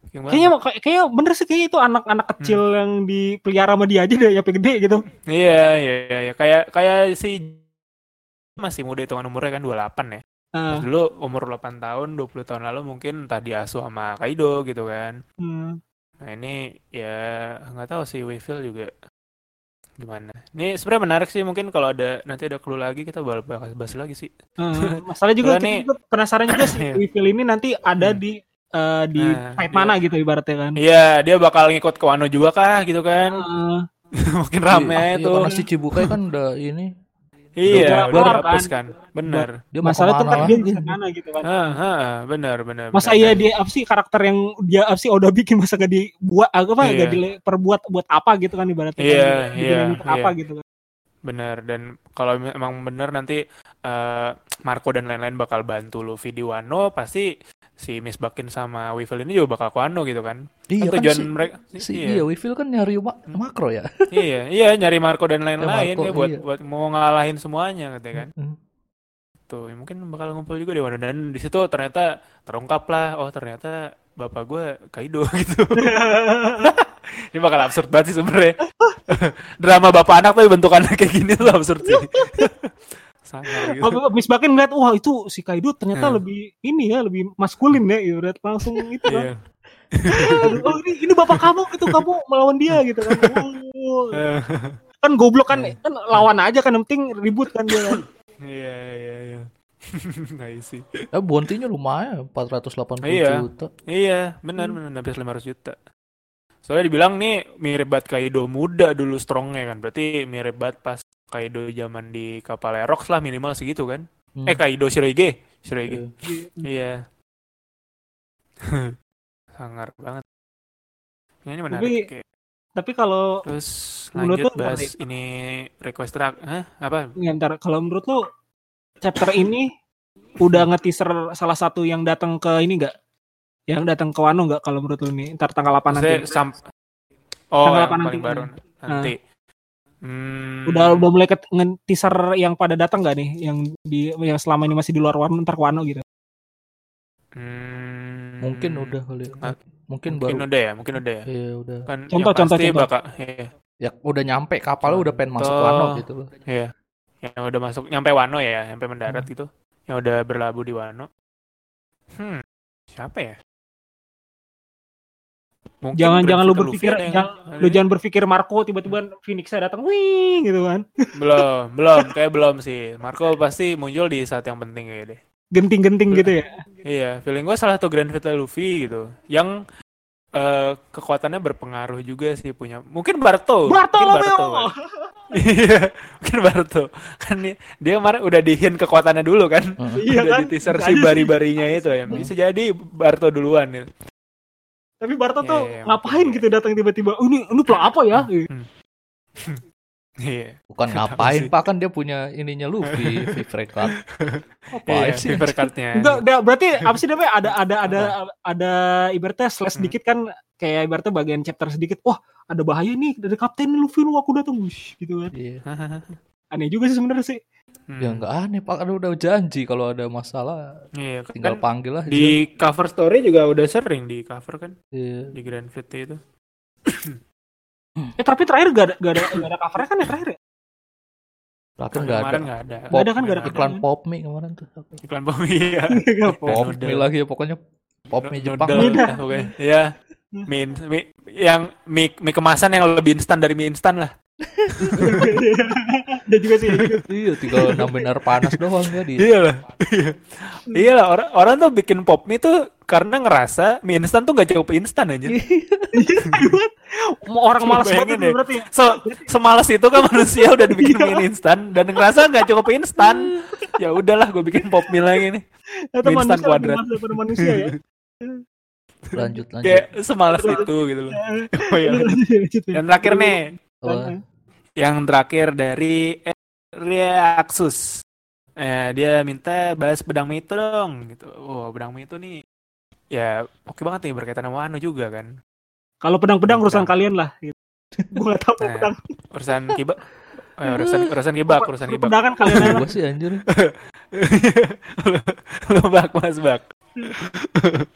Viking kayaknya kayak kayaknya bener sih kayaknya itu anak-anak Hmm. kecil yang dipelihara sama dia aja deh yang gede gitu. Iya, iya, iya, iya. kayak kayak si masih muda hitungan umurnya kan 28 ya. Uh, Dulu umur 8 tahun, 20 tahun lalu mungkin entah diasuh sama Kaido gitu kan. hmm. Nah ini ya nggak tahu sih Weevil juga gimana. Ini sebenarnya menarik sih mungkin kalau ada nanti ada clue lagi kita bakal bahas, bahas lagi sih. Uh, masalah juga kita nih- juga penasaran juga sih Iya. Weevil ini nanti ada Hmm. di eh, di Nah, fight iya. mana gitu ibaratnya kan. Iya dia bakal ngikut ke Wano juga kah gitu kan? Uh, Mungkin rame Iya, itu. karena si Cibukai kan udah ini Iya udah dihapus kan. kan. Bener. dia masalah kan dia bisa mana gitu kan. Ah, ah, bener bener. Masa bener. iya dia apa sih karakter yang dia apa sih udah bikin masa gak dibuat apa Iya. gak diperbuat buat apa gitu kan ibaratnya Iya, kan, iya, dibikin untuk apa iya. gitu kan. Bener dan kalau emang bener nanti eh, Marco dan lain-lain bakal bantu Luffy di Wano pasti si Miss Buckin sama Weevil ini juga bakal ke Wano gitu kan. Iya Kan kan tujuan si, mereka si iya. iya Weevil kan nyari ma- makro ya. iya, iya nyari Marco dan lain-lain Marco, ya buat iya. buat mau ngalahin semuanya katanya kan. Mm. Tuh, ya mungkin bakal ngumpul juga di Wano dan di situ ternyata terungkap lah, oh ternyata bapak gue Kaido gitu. Ini bakal absurd banget sih sebenarnya. Drama bapak anak tapi bentukannya kayak gini tuh absurd sih. Sangat gitu. Oh, Miss Bakin ngeliat wah itu si Kaido ternyata Hmm. lebih ini ya lebih maskulin ya ibarat langsung itu kan. Iya. oh ini, ini bapak kamu gitu kamu melawan dia gitu kan. Oh, kan goblok kan Iya. kan lawan aja kan yang penting ribut kan dia kan. Iya, iya, iya. I see. Eh bontinya lumayan 480 Iya. juta. Iya, benar benar habis 500 juta. Soalnya dibilang nih mirip banget Kaido muda dulu strongnya kan. Berarti mirip banget pas Kaido zaman di kapal Erox lah minimal segitu kan. Hmm. Eh Kaido Shirohige, Shirohige. Iya. Iya. Sangar banget. Ini menarik. Tapi-. Tapi kalau Terus menurut lanjut bahas ini request track. Hah? Apa? ya, ntar kalau menurut lu chapter ini udah nge-teaser salah satu yang datang ke ini enggak? Yang datang ke Wano enggak kalau menurut lu nih? Ntar tanggal 8 Maksudnya nanti. sam- Oh, Tanggal yang apa paling nanti? baru nanti. Hmm, Udah udah mulai ke nge-teaser yang pada datang enggak nih? Yang di yang selama ini masih di luar Wano ntar ke Wano gitu. hmm, Mungkin udah kali. Ah, Mungkin, Mungkin baru. udah ya, mungkin udah ya. Iya udah. Kan Contoh, yang contoh, pasti contoh. bakal iya, Ya udah nyampe kapalnya udah pengen masuk Contoh. Wano gitu loh. iya. Yang udah masuk nyampe Wano ya, nyampe mendarat Hmm. gitu. Yang udah berlabuh di Wano. Hmm, siapa ya? Mungkin Jangan jangan lu berpikir Luffy yang- lu yang- jangan berpikir Marco tiba-tiba Phoenix-nya datang wih gitu kan. belum, belum, kayak belum sih. Marco pasti muncul di saat yang penting kayak deh. Genting-genting gitu ya. Iya, feeling gue salah satu Grand Vital Luffy gitu. Yang eh, kekuatannya berpengaruh juga sih punya. Mungkin Barto. Mungkin Bartolomeo. kan. Iya, mungkin Barto. Kan dia, kemarin udah di hint kekuatannya dulu kan. Iya udah kan? di teaser si bari-barinya itu ya. Bisa jadi Barto duluan ya. Tapi Barto Iya, tuh iya, ngapain mungkin. gitu datang tiba-tiba. Oh, ini ini plan apa ya? Iya. Bukan Nggak tahu ngapain sih. Pak kan dia punya ininya Luffy, favorite card. Apa Iya, sih? favorite card-nya. Enggak, enggak, berarti apa sih namanya ada ada ada ada ibaratnya slash Hmm. sedikit kan kayak ibaratnya bagian chapter sedikit. Wah, ada bahaya nih dari kapten Luffy lu aku datang gitu kan. Iya. Aneh juga sih sebenarnya sih. Hmm. Ya nggak aneh Pak, kan udah janji kalau ada masalah Iya, tinggal kan panggil lah. di cover story juga udah sering di cover kan Iya. di Grand Fit itu. Eh tapi terakhir gak ada gak ada gak ada covernya kan ya terakhir ya? Terakhir nggak ada. Kemarin nggak ada. Nggak ada kan, nggak ada Iklan pop mie kemarin tuh. Iklan pop iya. Pop mie lagi ya pokoknya pop mie Jepang. Pokoknya. Iya. Mie, mie yang mie, mie kemasan yang lebih instan dari mie instan lah. Ada juga sih. Iya, tinggal nambahin air panas doang ya di. Iya lah. iya lah orang orang tuh bikin pop mie tuh karena ngerasa mie instan tuh gak cukup instan aja. Mau orang malas banget itu berarti ya. So, semalas itu kan manusia udah dibikin mie instan dan ngerasa nggak cukup instan. Ya udahlah, gue bikin pop mie lagi nih. Mie instan kuadrat. manusia ya. Lanjut lanjut. Kayak semalas itu gitu loh. Oh, iya. Yang terakhir nih, Oh, yang terakhir dari Reaxus. Eh, dia minta bahas bedang mie itu dong gitu. Oh, bedang mie itu nih ya oke banget nih berkaitan sama Anu juga kan. Kalau pedang-pedang urusan Pedang. kalian lah. Gitu. Gue gak tahu Nah, pedang. Urusan kibak. Eh, urusan urusan kibak, urusan kibak. Pedang kan kalian aja. gua sih anjir. Lu bak Mas Bak.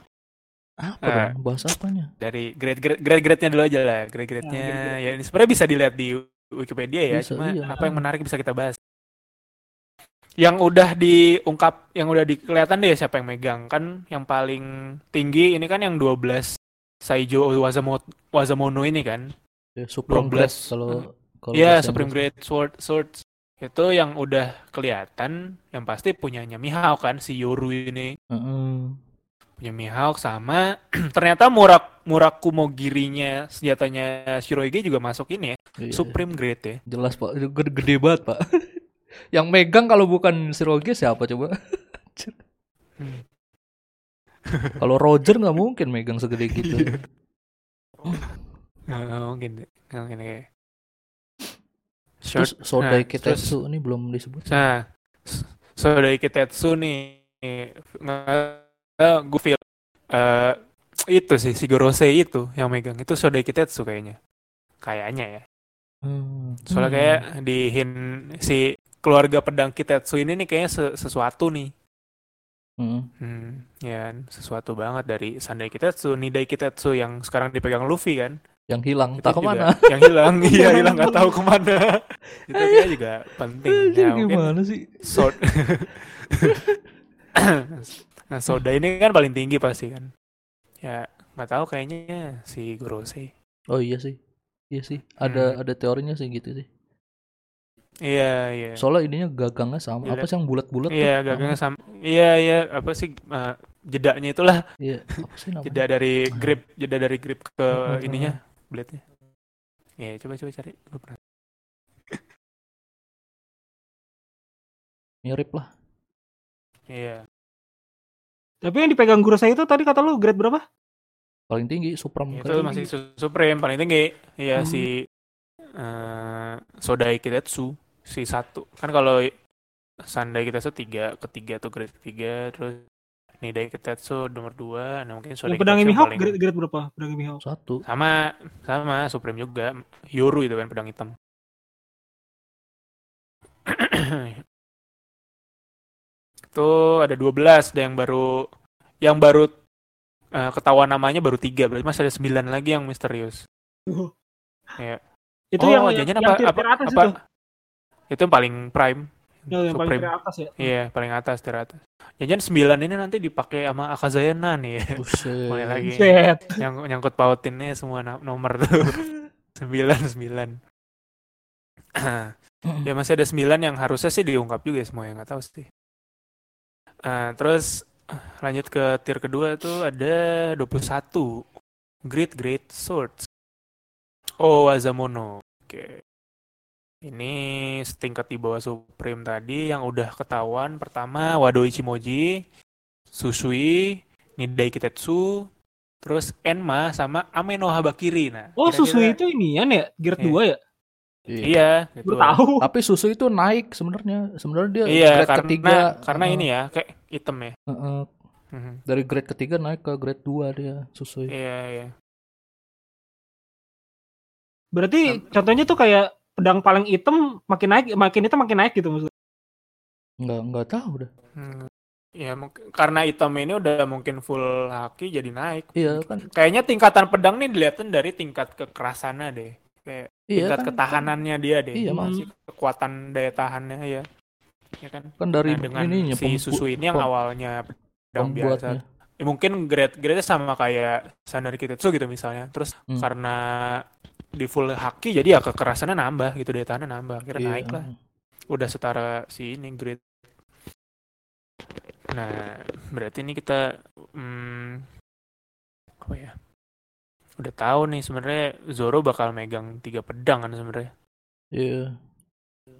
Apa Ah. dong? Bahas apanya? Dari grade grade grade grade-nya dulu aja lah. Grade grade-nya Ya, ya ini sebenarnya bisa dilihat di Wikipedia ya, Bisa, cuma iya. apa yang menarik bisa kita bahas. Yang udah diungkap, yang udah dikelihatan deh siapa yang megang kan yang paling tinggi ini kan yang 12 Saijo Wazamo, Wazamono ini kan. Ya, Supreme 12. Grade kalau kalau Iya, Supreme. Grade Sword Swords itu yang udah kelihatan yang pasti punyanya Mihawk kan si Yoru ini Heeh. Punya Mihawk sama ternyata Murak Murakumo Girinya senjatanya Shirohige juga masuk ini ya Iya, Supreme Grade ya Jelas Pak, gede, gede banget Pak. Yang megang kalau bukan Shiroge siapa coba? Hmm. kalau Roger nggak mungkin megang segede gitu. Iya. nggak mungkin nggak mungkin kayak Terus Short Sodai nah, Kitetsu ini belum disebut. nah S- Sodai Kitetsu nih nggak gue feel eh, itu sih si Gorosei itu yang megang itu Sodai Kitetsu kayaknya kayaknya ya Hmm. Soalnya Hmm. kayak di hin si keluarga pedang Kitetsu ini nih kayaknya se- sesuatu nih. Hmm. Hmm, ya sesuatu banget dari Sandai Kitetsu, Nidai Kitetsu yang sekarang dipegang Luffy kan. Yang hilang, Itu tak ke mana? Yang hilang, iya hilang nggak tahu ke mana. Itu kayak juga penting. Ya, gimana sih? Sword. nah, Soda ini kan paling tinggi pasti kan. Ya nggak tahu kayaknya si Gorosei. Oh iya sih. Iya sih. Ada Hmm. ada teorinya sih gitu sih. Iya iya. Soalnya ininya gagangnya sama. Apa sih yang bulat-bulat? tuh? Iya, gagangnya sama. Iya, iya, apa sih eh, jedanya itulah Iya. Apa sih namanya? jeda dari grip, jeda dari grip ke ininya, blade-nya. Iya, coba coba cari. Pernah. Mirip lah. Iya. Tapi yang dipegang guru saya itu tadi kata lu grade berapa? Paling tinggi Supreme. Itu masih su- supreme paling tinggi. Iya Hmm. si eh Sodai Kitetsu si satu. Kan kalau Sandai Kitetsu tiga, ketiga tuh grade tiga, terus Nidai Kitetsu nomor dua, nah mungkin Sodai Yang pedang Mihawk paling grade, grade berapa? Pedang Mihawk. Satu. sama sama Supreme juga. Yoru itu kan pedang hitam. itu ada 12 ada yang baru yang baru eh, ketahuan namanya baru tiga berarti masih ada 9 lagi yang misterius Itu oh, yang jangan yang apa tier apa, atas apa itu. itu yang paling prime Ya, yang paling Supreme. atas ya. iya paling atas tier atas jangan 9 ini nanti dipakai sama Akazayana nih ya. Buset. mulai lagi Set. yang nyangkut pautinnya semua nomor tuh sembilan sembilan ya masih ada sembilan yang harusnya sih diungkap juga semua yang nggak tahu sih Eh, terus eh, lanjut ke tier kedua tuh ada 21 Great Great Swords oh Wazamono oke ini setingkat di bawah Supreme tadi yang udah ketahuan pertama Wado Ichimoji Susui Nidai Kitetsu terus Enma sama Ameno Habakiri nah Oh, kira-kira- susu itu inian ya? Grade Iya. 2 ya? Iya. iya gitu tahu. Tapi susu itu naik sebenarnya. Sebenarnya dia iya grade karena ketiga. karena uh, ini ya kayak item ya uh, Mhm. dari grade ketiga naik ke grade 2 dia susu. iya iya Berarti contohnya tuh kayak pedang paling hitam makin naik, makin hitam makin naik gitu maksudnya. Nggak nggak tahu dah. Hmm. Ya mungkin karena item ini udah mungkin full haki jadi naik. Iya kan. Kayaknya tingkatan pedang nih dilihatin dari tingkat kekerasannya deh. Kayak Iya tingkat kan. ketahanannya dia deh. Iya, masih kekuatan daya tahannya ya. Ya kan. Kan dari Nah, dengan ininya si susu ini yang awalnya pedang biasa. Ya, mungkin grade grade sama kayak Sandari Kitetsu gitu misalnya. Terus Hmm. karena di full haki jadi ya kekerasannya nambah gitu daya tahannya nambah. Kira Iya. naik lah. Udah setara si ini grade. Nah, berarti ini kita hmm, apa ya? Udah tahu nih sebenarnya Zoro bakal megang tiga pedang kan sebenarnya. Iya.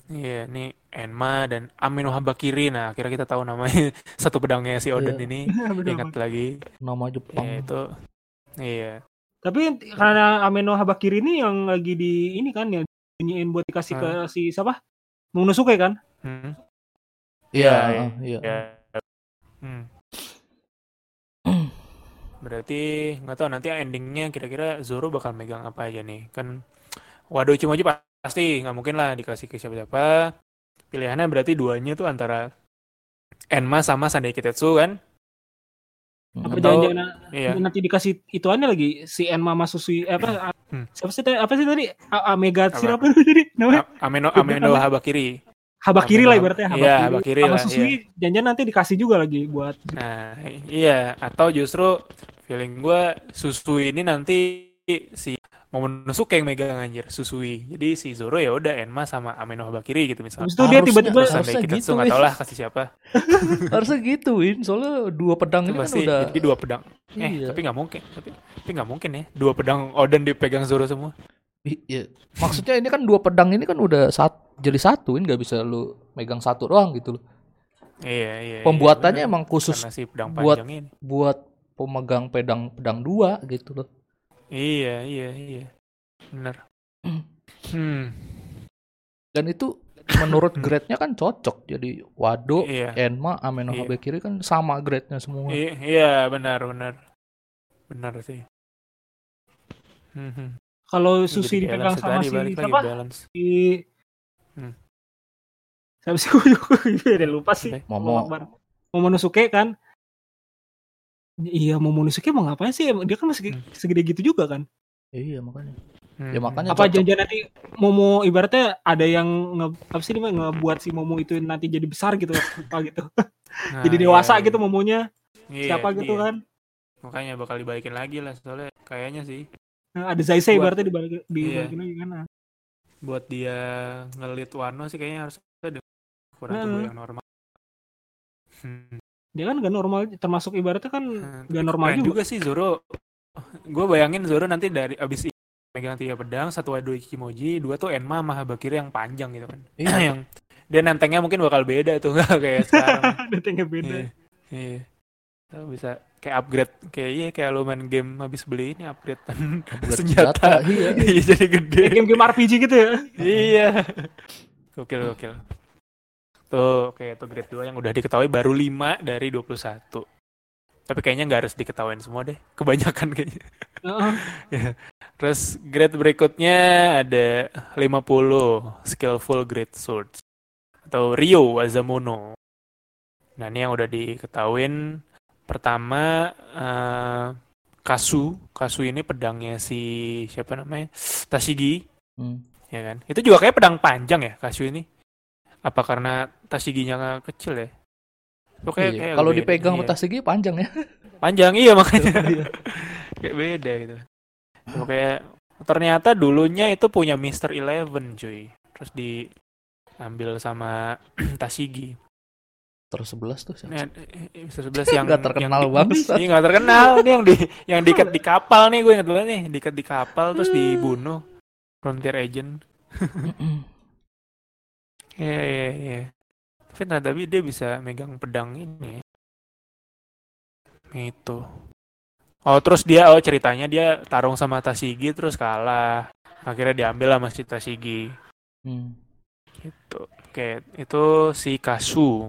Iya, ini Enma dan Amino Habakiri. Nah, akhirnya kita tahu namanya satu pedangnya si Oden Iya. ini. Bener Ingat banget. lagi. Nama Jepang. Ya, itu iya. Tapi karena Ameno Habakiri ini yang lagi di ini kan ya nyanyiin buat dikasih ke si siapa? Momonosuke kan? Hmm. Iya, Iya, iya. Hmm. Berarti nggak tahu nanti endingnya kira-kira Zoro bakal megang apa aja nih. Kan Wado Ichimonji pasti nggak mungkin lah dikasih ke siapa-siapa. Pilihannya berarti duanya tuh antara Enma sama Sandai Kitetsu kan? Apa Atau- jangan-jangan Iya. nanti dikasih ituannya lagi si Enma Masusui eh, apa Hmm. siapa sih tadi- apa sih tadi A- Amega Apa? siapa tadi namanya Ameno Ameno. Habakiri. Habakiri lah ibaratnya Iya, Habakiri sama lah, Susui jangan nanti dikasih juga lagi buat Nah, iya. Atau justru feeling gue Susui ini nanti si Momonosuke yang megang anjir Susui. Jadi si Zoro ya udah Enma sama Ameno Habakiri gitu misalnya. Itu dia tiba-tiba harusnya Kitetsu gitu, nggak Win. tau lah kasih siapa. Harusnya gituin, soalnya dua pedang Itu ini kan pasti udah jadi dua pedang. Eh, Iya. tapi nggak mungkin. Tapi tapi nggak mungkin ya. Dua pedang Oden dipegang Zoro semua. I- iya. Maksudnya ini kan dua pedang ini kan udah sat, jadi satu, ini nggak bisa lu megang satu doang gitu loh. Iya, iya. iya, Pembuatannya bener. emang khusus karena si pedang buat- ini. buat pemegang pedang pedang dua gitu loh. Iya, iya, iya. Bener. Hmm. Dan itu menurut grade-nya kan cocok. Jadi Wado, Iya. Enma, Ameno Iya. Habakiri kan sama grade-nya semua. I- Iya, benar, benar. Benar sih. Hmm, hmm. kalau Susi dipegang sama si siapa balance. si Hmm. siapa sih gue juga udah lupa sih. Momo. Akbar. Momonosuke kan iya Momonosuke mau ngapain sih dia kan masih Hmm. segede gitu juga kan Iya makanya. Hmm, Ya, hmm. makanya apa janjian nanti Momo ibaratnya ada yang nge, apa sih namanya ngebuat si Momo itu nanti jadi besar gitu apa gitu Nah, jadi iya, dewasa iya. gitu Momonya Iya, siapa gitu iya. kan Makanya bakal dibalikin lagi lah soalnya kayaknya sih Nah, ada Zaisei Buat- ibaratnya dibalik dibalikin Iya. lagi kan nah. buat dia ngelit Wano sih kayaknya harus ada ukuran tubuh Hmm. yang normal. Hmm. Dia kan gak normal termasuk ibaratnya kan Hmm, gak normal juga juga sih Zoro. Gue bayangin Zoro nanti dari abis megang tiga pedang, satu Wado Ichimoji, dua tuh Enma sama Habakiri yang panjang gitu kan. Iya. yang dia nentengnya mungkin bakal beda tuh nggak kayak sekarang. datangnya beda Iya. Iya. Bisa kayak upgrade kayak iya kayak lu main game habis beli ini upgrade Upgrade senjata. Iya. Iya jadi gede. Game-game RPG gitu ya iya. Gokil gokil. Tuh, oke itu grade 2 yang udah diketahui baru 5 dari 21. Tapi kayaknya nggak harus diketahuin semua deh. Kebanyakan kayaknya. Heeh. Terus grade berikutnya ada 50 skillful great swords atau Ryo Wazamono. Nah, ini yang udah diketahuin pertama eh, Kasu. Kasu ini pedangnya si siapa namanya? Tashigi, Hmm. ya kan? Itu juga kayak pedang panjang ya Kasu ini. Apa karena Tashiginya kecil ya? Itu kayak- Iya. Kalau dipegang Iya. Tasigi panjang ya. panjang iya makanya Iya. kayak beda gitu. Kayak ternyata dulunya itu punya Mister Eleven cuy. Terus diambil sama Tashigi. Terus 11 tuh siapa? Nah, Mister 11 yang Nggak terkenal yang di- bangsat. Iya nggak terkenal nih yang di yang diikat di kapal nih gue ingat dulu nih diikat di kapal terus dibunuh Frontier Agent. Iya iya iya. Tapi nah, tapi dia bisa megang pedang ini. Itu. Oh terus dia oh ceritanya dia tarung sama Tashigi terus kalah. Akhirnya diambil sama si Tashigi. Hmm. Gitu. Oke, itu si Kasu.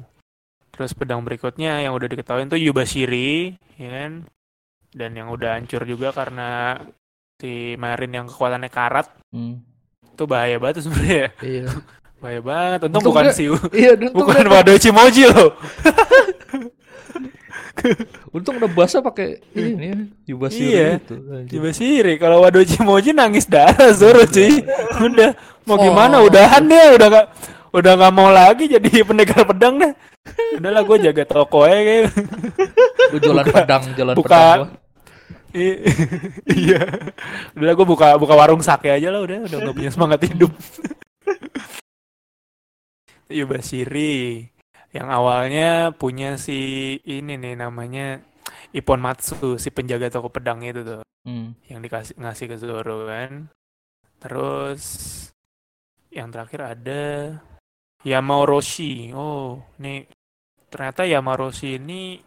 Terus pedang berikutnya yang udah diketahui itu Yubashiri, ya kan? Dan yang udah hancur juga karena si Marin yang kekuatannya karat. Hmm. Itu bahaya banget sebenarnya. Iya. Bahaya banget. Untung, Untung bukan Siu. Iya, untung Bukan dia- Wado Chimoji loh. untung nebasnya pakai ini Yubashiro Iya. itu. Coba siri kalau Wado Chimoji nangis darah Zoro cuy. Udah mau Oh. gimana udahan deh udah gak udah nggak mau lagi jadi pendekar pedang deh. Udahlah gue jaga toko aja kayak. Jualan pedang, jualan buka- pedang gua. Iya. Udah gue buka buka warung sake aja lah udah udah nggak punya semangat hidup. Yubashiri yang awalnya punya si ini nih namanya Ippon Matsu si penjaga toko pedang itu tuh Hmm. yang dikasih ngasih ke Zoro kan. Terus yang terakhir ada Yamaoroshi. Oh, nih ternyata Yamaoroshi ini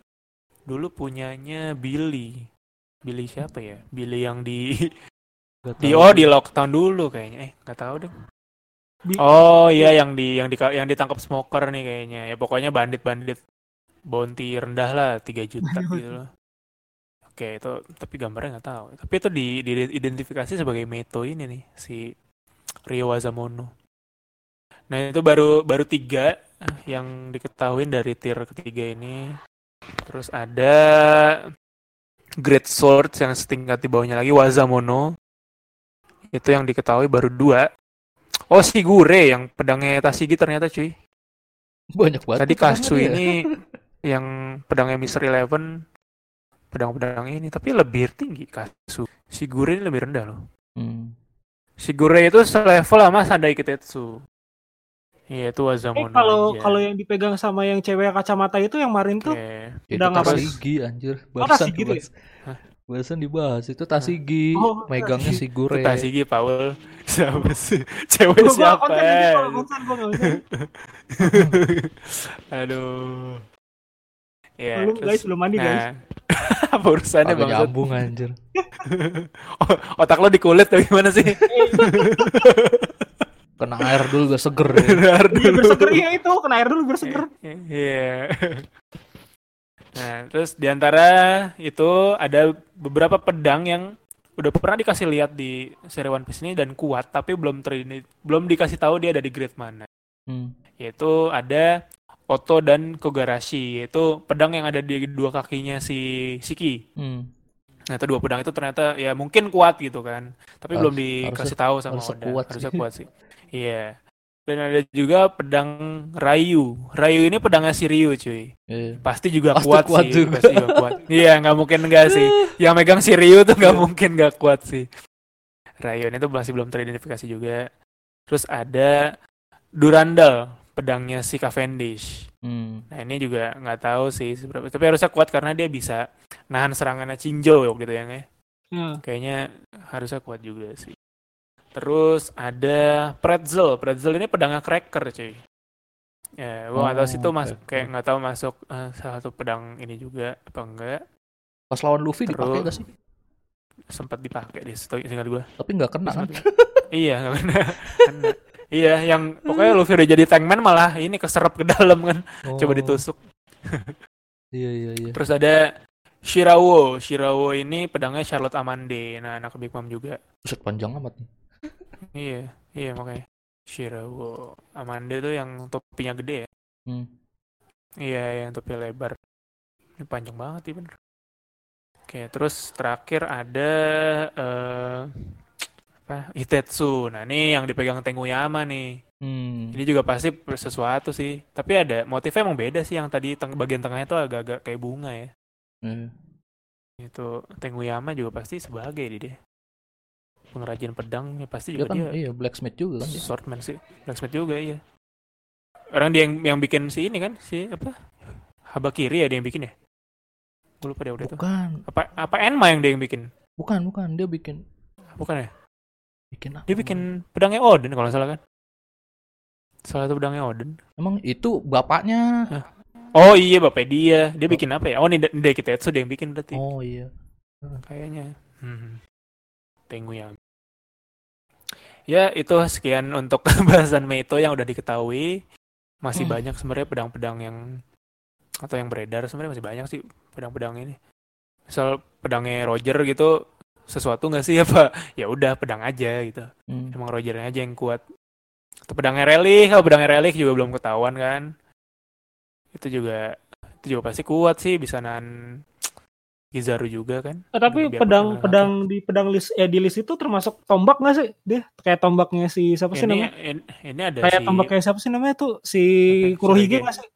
dulu punyanya Billy. Billy siapa ya? Billy yang di di oh di lockdown dulu kayaknya. Eh, nggak tahu deh. Oh iya yang di yang di yang ditangkap smoker nih kayaknya. Ya pokoknya bandit-bandit bounty rendah lah 3 juta gitu loh. Oke, itu tapi gambarnya nggak tahu. Tapi itu di, diidentifikasi sebagai Meto ini nih si Ryo Wazamono. Nah, itu baru baru tiga yang diketahui dari tier ketiga ini. Terus ada Great Sword yang setingkat di bawahnya lagi Wazamono. Itu yang diketahui baru dua. Oh, Shigure yang pedangnya Tashigi ternyata cuy. banyak banget. Tadi Kasu dia. ini yang pedangnya Mr. Eleven pedang-pedang ini tapi lebih tinggi Kasu. Shigure ini lebih rendah loh. Hmm. Shigure itu selevel sama Sandai Kitetsu. Iya, itu Eh Wazamono kalau aja. kalau yang dipegang sama yang cewek kacamata itu yang marin tuh Oke. Itu Udah nggak Tasigi anjir. Oh, Barusan Tasigi tuh ya? dibahas. Barusan dibahas itu Tasigi, Oh, megangnya Tasigi. Sigure. Itu Tashigi Paul siapa sih? Cewek Gua- gua siapa? konsen gitu, kalau konsen gua. Aduh. Ya, Belum terus- guys, belum mandi guys. Nah, apa urusannya bang? nyambung anjir. Otak lo di kulit atau gimana sih? Kena air dulu biar seger ya. Benar Iya dulu. berseger iya itu, kena air dulu berseger. Iya. Nah, terus di antara itu ada beberapa pedang yang udah pernah dikasih lihat di seri One Piece ini dan kuat, tapi belum ter belum dikasih tahu dia ada di grade mana. Hmm. Yaitu ada Oto dan Kogarashi, yaitu pedang yang ada di dua kakinya si Shiki. Hmm. Nah, itu dua pedang itu ternyata ya mungkin kuat gitu kan, tapi Harus- belum dikasih tahu sama harusnya Oda. kuat sih. harusnya kuat sih. Iya. Dan ada juga pedang Rayu. Rayu ini pedangnya si Ryu, cuy. Iya. Pasti juga Pasti kuat, kuat sih. juga. Pasti juga kuat. Iya, nggak mungkin enggak sih. Yang megang si Ryu tuh nggak mungkin nggak kuat sih. Rayu ini tuh masih belum teridentifikasi juga. Terus ada Durandal, pedangnya si Cavendish. Hmm. Nah ini juga nggak tahu sih seberapa. Tapi harusnya kuat karena dia bisa nahan serangannya Chinjo gitu ya. nggak? Ya. Kayaknya harusnya kuat juga sih. Terus ada Pretzel. Pretzel ini pedangnya Cracker cuy. Ya, gua nggak tahu sih itu Oh, masuk kayak nggak tahu masuk eh, salah satu pedang ini juga apa enggak. Pas lawan Luffy dipakai Terus- gak sih? Sempat dipakai di situ ingat gua. Tapi nggak kena kan? iya, nggak kena. Kena. Iya, yang pokoknya Luffy udah jadi tankman malah ini keserap ke dalam kan. Coba Oh. ditusuk. Iya iya iya. Terus ada Shirawo. Shirawo ini pedangnya Charlotte Amande. Nah, anak Big Mom juga. Buset panjang amat nih. Iya, iya makanya. Shirawo. Amande tuh yang topinya gede ya. Hmm. Iya, yang topi lebar. Ini panjang banget ya bener. Oke, terus terakhir ada eh apa? Itetsu. Nah, ini yang dipegang Tenguyama nih. Hmm. Ini juga pasti sesuatu sih. Tapi ada motifnya emang beda sih yang tadi teng- bagian tengahnya tuh agak-agak kayak bunga ya. Iya. Itu Tenguyama juga pasti sebagai dia. Pengrajin pedang ya pasti Dia juga kan dia iya blacksmith juga kan swordman sih. Blacksmith juga iya. Orang dia yang yang bikin si ini kan si apa? Habakiri ya dia yang bikin ya. Gue lupa dia udah itu. Bukan, Apa apa Enma yang dia yang bikin? bukan, bukan. Dia bikin Bukan ya? bikin apa? Dia bikin pedangnya Odin kalau salah kan? Salah satu pedangnya Odin. Emang itu bapaknya. Oh iya bapak dia. Dia bikin apa ya? Oh ini Nde Kitetsu dia yang bikin berarti. Oh iya. Kayaknya. Hmm. Tenguyama. Ya, itu sekian untuk bahasan Meito yang udah diketahui. Masih Hmm. banyak sebenarnya pedang-pedang yang atau yang beredar sebenarnya masih banyak sih pedang-pedang ini. Misal pedangnya Roger gitu sesuatu nggak sih apa? Ya udah pedang aja gitu. Hmm. Emang Rogernya aja yang kuat. Atau pedangnya relik, kalau pedangnya relik juga belum ketahuan kan. Itu juga itu juga pasti kuat sih bisa nahan Kizaru juga kan. Eh, tapi Biar pedang pedang di pedang list eh di list itu termasuk tombak nggak sih dia kayak tombaknya si siapa sih ini, namanya ini, ini ada kayak si tombaknya siapa sih namanya tuh si Apa? Kurohige nggak sih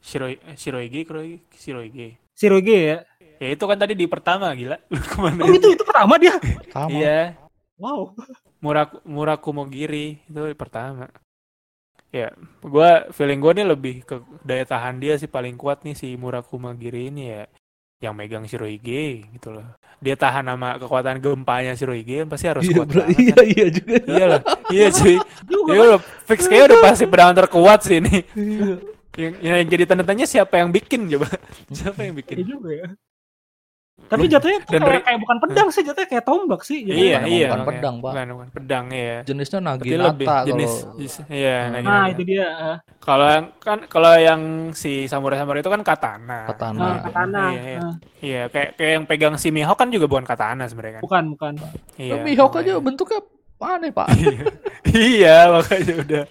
Shiroi, Shirohige, Kurohige, Shirohige. Shiroge ya Ya itu kan tadi di pertama gila. Ke mana? oh itu itu pertama dia Sama. Iya, wow Muraku, Murakumogiri itu di pertama. Ya, gua feeling gua nih lebih ke daya tahan dia sih paling kuat nih si Murakumogiri ini ya. Yang megang Shirohige gitu loh. Dia tahan sama kekuatan gempanya Shirohige pasti harus Iya, kuat bro. banget. iya, kan. iya juga. Iya lah. Iya cuy. Dia udah fix kayak udah pasti pedang terkuat sih ini. Iya. Yang, yang jadi tanda tanya siapa yang bikin coba? Siapa yang Iya bikin? juga ya tapi jatuhnya tuh Dan kayak, kayak bukan pedang sih jatuhnya kayak tombak sih. Iya, Bukan- iya. bukan pedang, Pak. Bukan, bukan pedang ya. Jenisnya lebih Naginata jenis, kalau jenis- iya, Hmm. Naginata. nah itu dia ah. Kalau yang kan kalau yang si samurai samurai itu kan katana. katana. Ah, katana Iya, iya. Ah, Iya, kayak kayak yang pegang si Mihawk kan juga bukan katana sebenarnya kan. bukan bukan Iya. Tapi Mihawk aja bentuknya aneh, Pak. iya, makanya udah.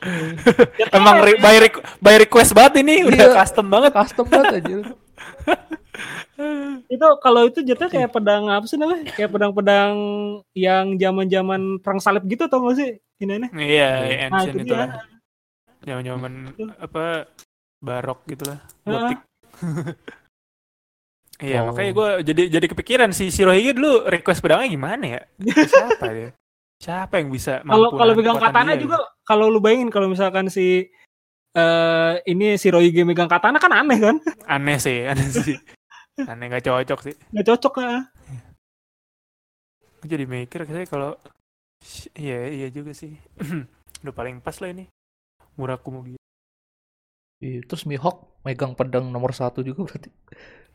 Emang re- by, requ- by request banget ini, udah Iya. custom banget. Custom banget aja. itu kalau itu jatuhnya kayak pedang apa sih namanya kayak pedang-pedang yang zaman-zaman perang salib gitu tau gak sih ini nih Iya, nah ancient itu lah. Zaman-zaman apa barok gitu lah, Ah. gotik. Iya, Oh. makanya gue jadi jadi kepikiran si Shirohige dulu request pedangnya gimana ya? Siapa dia? Siapa yang bisa kalau mampu kalau pegang katana juga gitu? kalau lu bayangin kalau misalkan si eh ini si Roige megang katana kan aneh kan aneh sih, aneh sih. Aneh nggak cocok sih. nggak cocok Gua jadi mikir saya kalau iya iya juga sih. Udah paling pas lah ini. Murakumo gitu. Iya, terus Mihawk megang pedang nomor satu juga berarti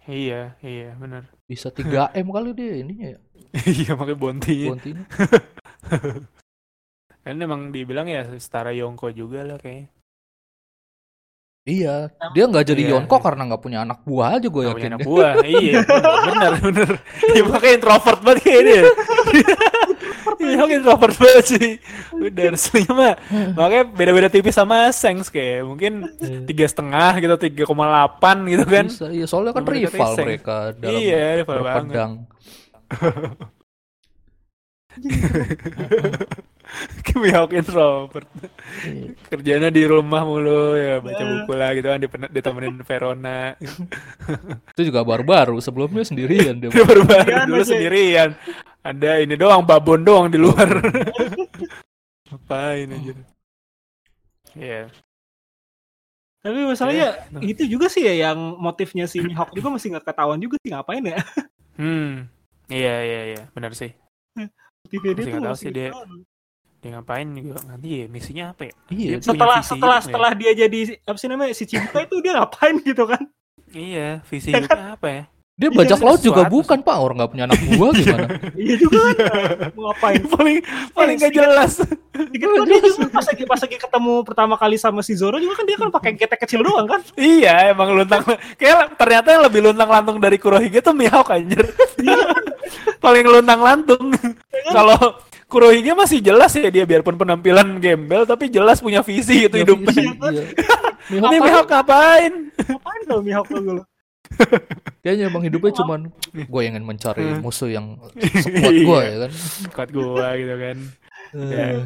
Iya, iya benar. bisa 3 m kali dia ininya ya. iya pakai bonti. Bontinya. Kan emang dibilang ya setara Yongko juga lah kayaknya. Iya, dia nggak jadi Iya. Yonko karena nggak punya anak buah aja gue Nggak punya yakin. anak buah. iya, benar benar. Dia pakai introvert banget kayak dia. Iya, pakai introvert banget sih. Udah aslinya mah. Makanya beda-beda tipis sama Sengs kayak mungkin tiga setengah gitu, 3,8 gitu kan. Bisa, iya soalnya kan Mereka rival mereka dalam Iya, rival banget. berpedang. Mihawk introvert. Iya. Kerjanya di rumah mulu ya baca Eh. buku lah gitu kan dipen- ditemenin Verona. Itu juga baru-baru, sebelumnya sendirian dia. Baru-baru Sendirian dulu sendirian. Ada ini doang babon doang di luar. Ngapain aja. Iya. tapi masalahnya Nah. itu juga sih ya yang motifnya si Mihawk juga masih nggak ketahuan juga sih ngapain ya Hmm. Iya iya iya, benar sih. motifnya dia Masih tuh nggak tahu masih sih dia. ketahuan. Dia ngapain juga nanti ya misinya apa ya? Iya, Dia setelah visi setelah hidup setelah dia jadi apa sih namanya si Cibuka itu dia ngapain gitu kan Iya, visi Ya hidupnya apa ya? dia Iya, bajak laut juga bukan pak, orang nggak punya anak buah gimana? iya juga kan mau ngapain paling paling gak jelas. Dikit kan dia juga pas lagi pas lagi ketemu pertama kali sama si Zoro juga kan dia kan pakai getek kecil doang kan iya, emang luntang. Kayak ternyata yang lebih luntang lantung dari Kurohige tuh Mihawk anjir. paling luntang lantung. Kalau Kurohige masih jelas ya dia biarpun penampilan gembel tapi jelas punya visi gitu Ya, hidupnya. iya. Ini Mihawk kan Mihawk ngapain? ngapain kalau Mihawk tuh dulu kayaknya emang hidupnya cuman gue ingin mencari musuh yang sekuat gue Iya. ya kan. Kuat gua gitu kan. Ya, Eh,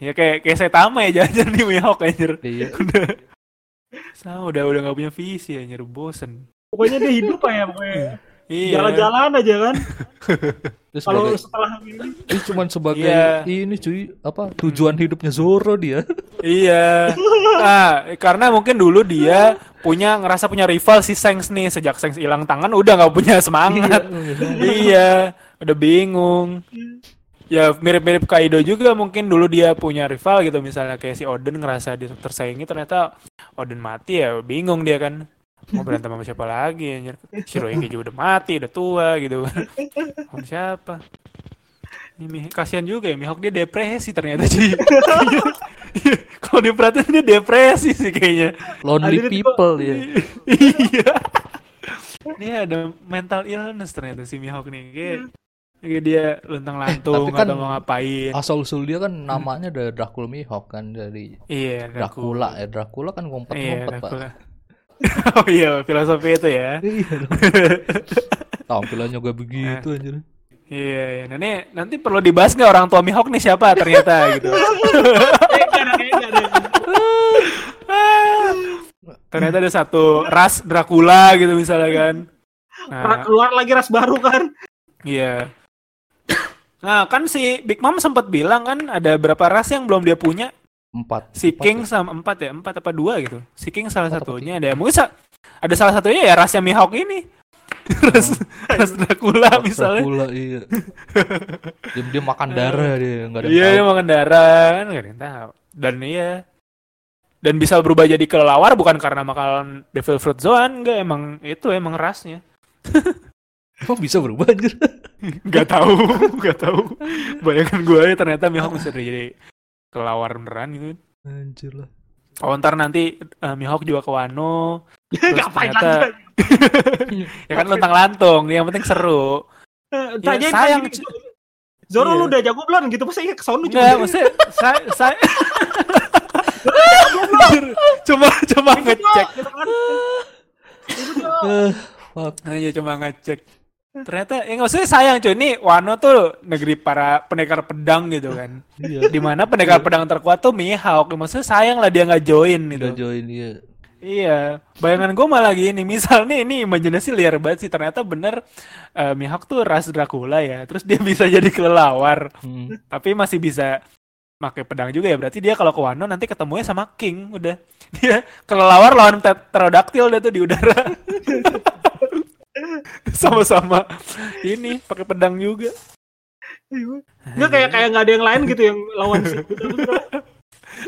ya kayak kayak Saitama ya jalan di Mihawk anjir. Iya. Udah sama udah udah gak punya visi anjir bosen. pokoknya dia hidup aja pokoknya Iya. jalan-jalan aja kan Terus kalau sebagai, setelah ini ini cuman sebagai Iya. ini cuy apa tujuan hidupnya Zoro dia. Iya. Nah, karena mungkin dulu dia punya ngerasa punya rival si Sengs nih sejak Sengs hilang tangan udah nggak punya semangat. iya, udah bingung. Ya mirip-mirip Kaido juga mungkin dulu dia punya rival gitu misalnya kayak si Oden ngerasa dia tersaingi ternyata Oden mati ya bingung dia kan mau berantem sama siapa lagi anjir? Shirohige juga udah mati udah tua gitu. Sama siapa? Ini kasihan juga ya Mihawk dia depresi ternyata sih kalau diperhatiin dia depresi sih kayaknya. Lonely people dia. iya. Dia ada mental illness ternyata si Mihawk nih. Kayak Iya, dia luntang lantung tapi kan- atau mau ngapain. Asal usul dia kan namanya dari Dracula Mihawk kan dari Iya, Dracula. Ya Dracula kan Iya, ngumpet-ngumpet pak. Oh iya, filosofi itu ya. Iya. Tampilannya gak begitu anjir. Iya, iya. Nah, ini nanti perlu dibahas nggak orang tua Mihawk nih siapa ternyata gitu. Eh, ternyata ada satu ras Dracula gitu misalnya kan. Nah, keluar lagi ras baru kan iya. Nah, kan si Big Mom sempat bilang kan ada berapa ras yang belum dia punya. Empat. Si Empat King ya? sama empat ya, empat apa dua gitu. Si King salah Empat satunya ada. Mungkin sa- ada salah satunya ya rasnya Mihawk ini. ras, ras Dracula Ras misalnya. Dracula iya. dia, dia makan darah dia nggak ada Iya, tahu. dia makan darah kan nggak ada yang tahu. Dan iya. Dan bisa berubah jadi kelelawar bukan karena makan Devil Fruit Zoan, enggak emang itu emang rasnya. Emang bisa berubah anjir. Nggak tahu, nggak tahu. Bayangkan gue ya ternyata Mihawk bisa jadi kelelawar beneran gitu. Anjir lah. Oh ntar nanti eh, Mihawk juga ke Wano. Terus ternyata- Ya kan lontang lantung, yang penting seru. Eh, Ya, sayang, Zoro Iya. lu udah jago belum gitu masa iya kesono Enggak, maksudnya saya saya cuma cuma ngecek. fuck. Iya cuma ngecek. Ternyata ya nggak usah sayang cuy. Ini Wano tuh negeri para pendekar pedang gitu kan. Iya. Di mana pendekar pedang terkuat tuh Mihawk. Maksudnya sayang lah dia nggak join gitu. Udah join dia. Iya, bayangan gue malah gini, misal nih ini imajinasi liar banget sih, ternyata bener eh, Mihawk tuh ras Dracula ya, terus dia bisa jadi kelelawar, Hmm. tapi masih bisa pakai pedang juga ya, berarti dia kalau ke Wano nanti ketemunya sama King, udah dia kelelawar lawan pter- pterodaktil dia tuh di udara, sama-sama ini pakai pedang juga. Nggak kayak kayak nggak ada yang lain gitu yang lawan si.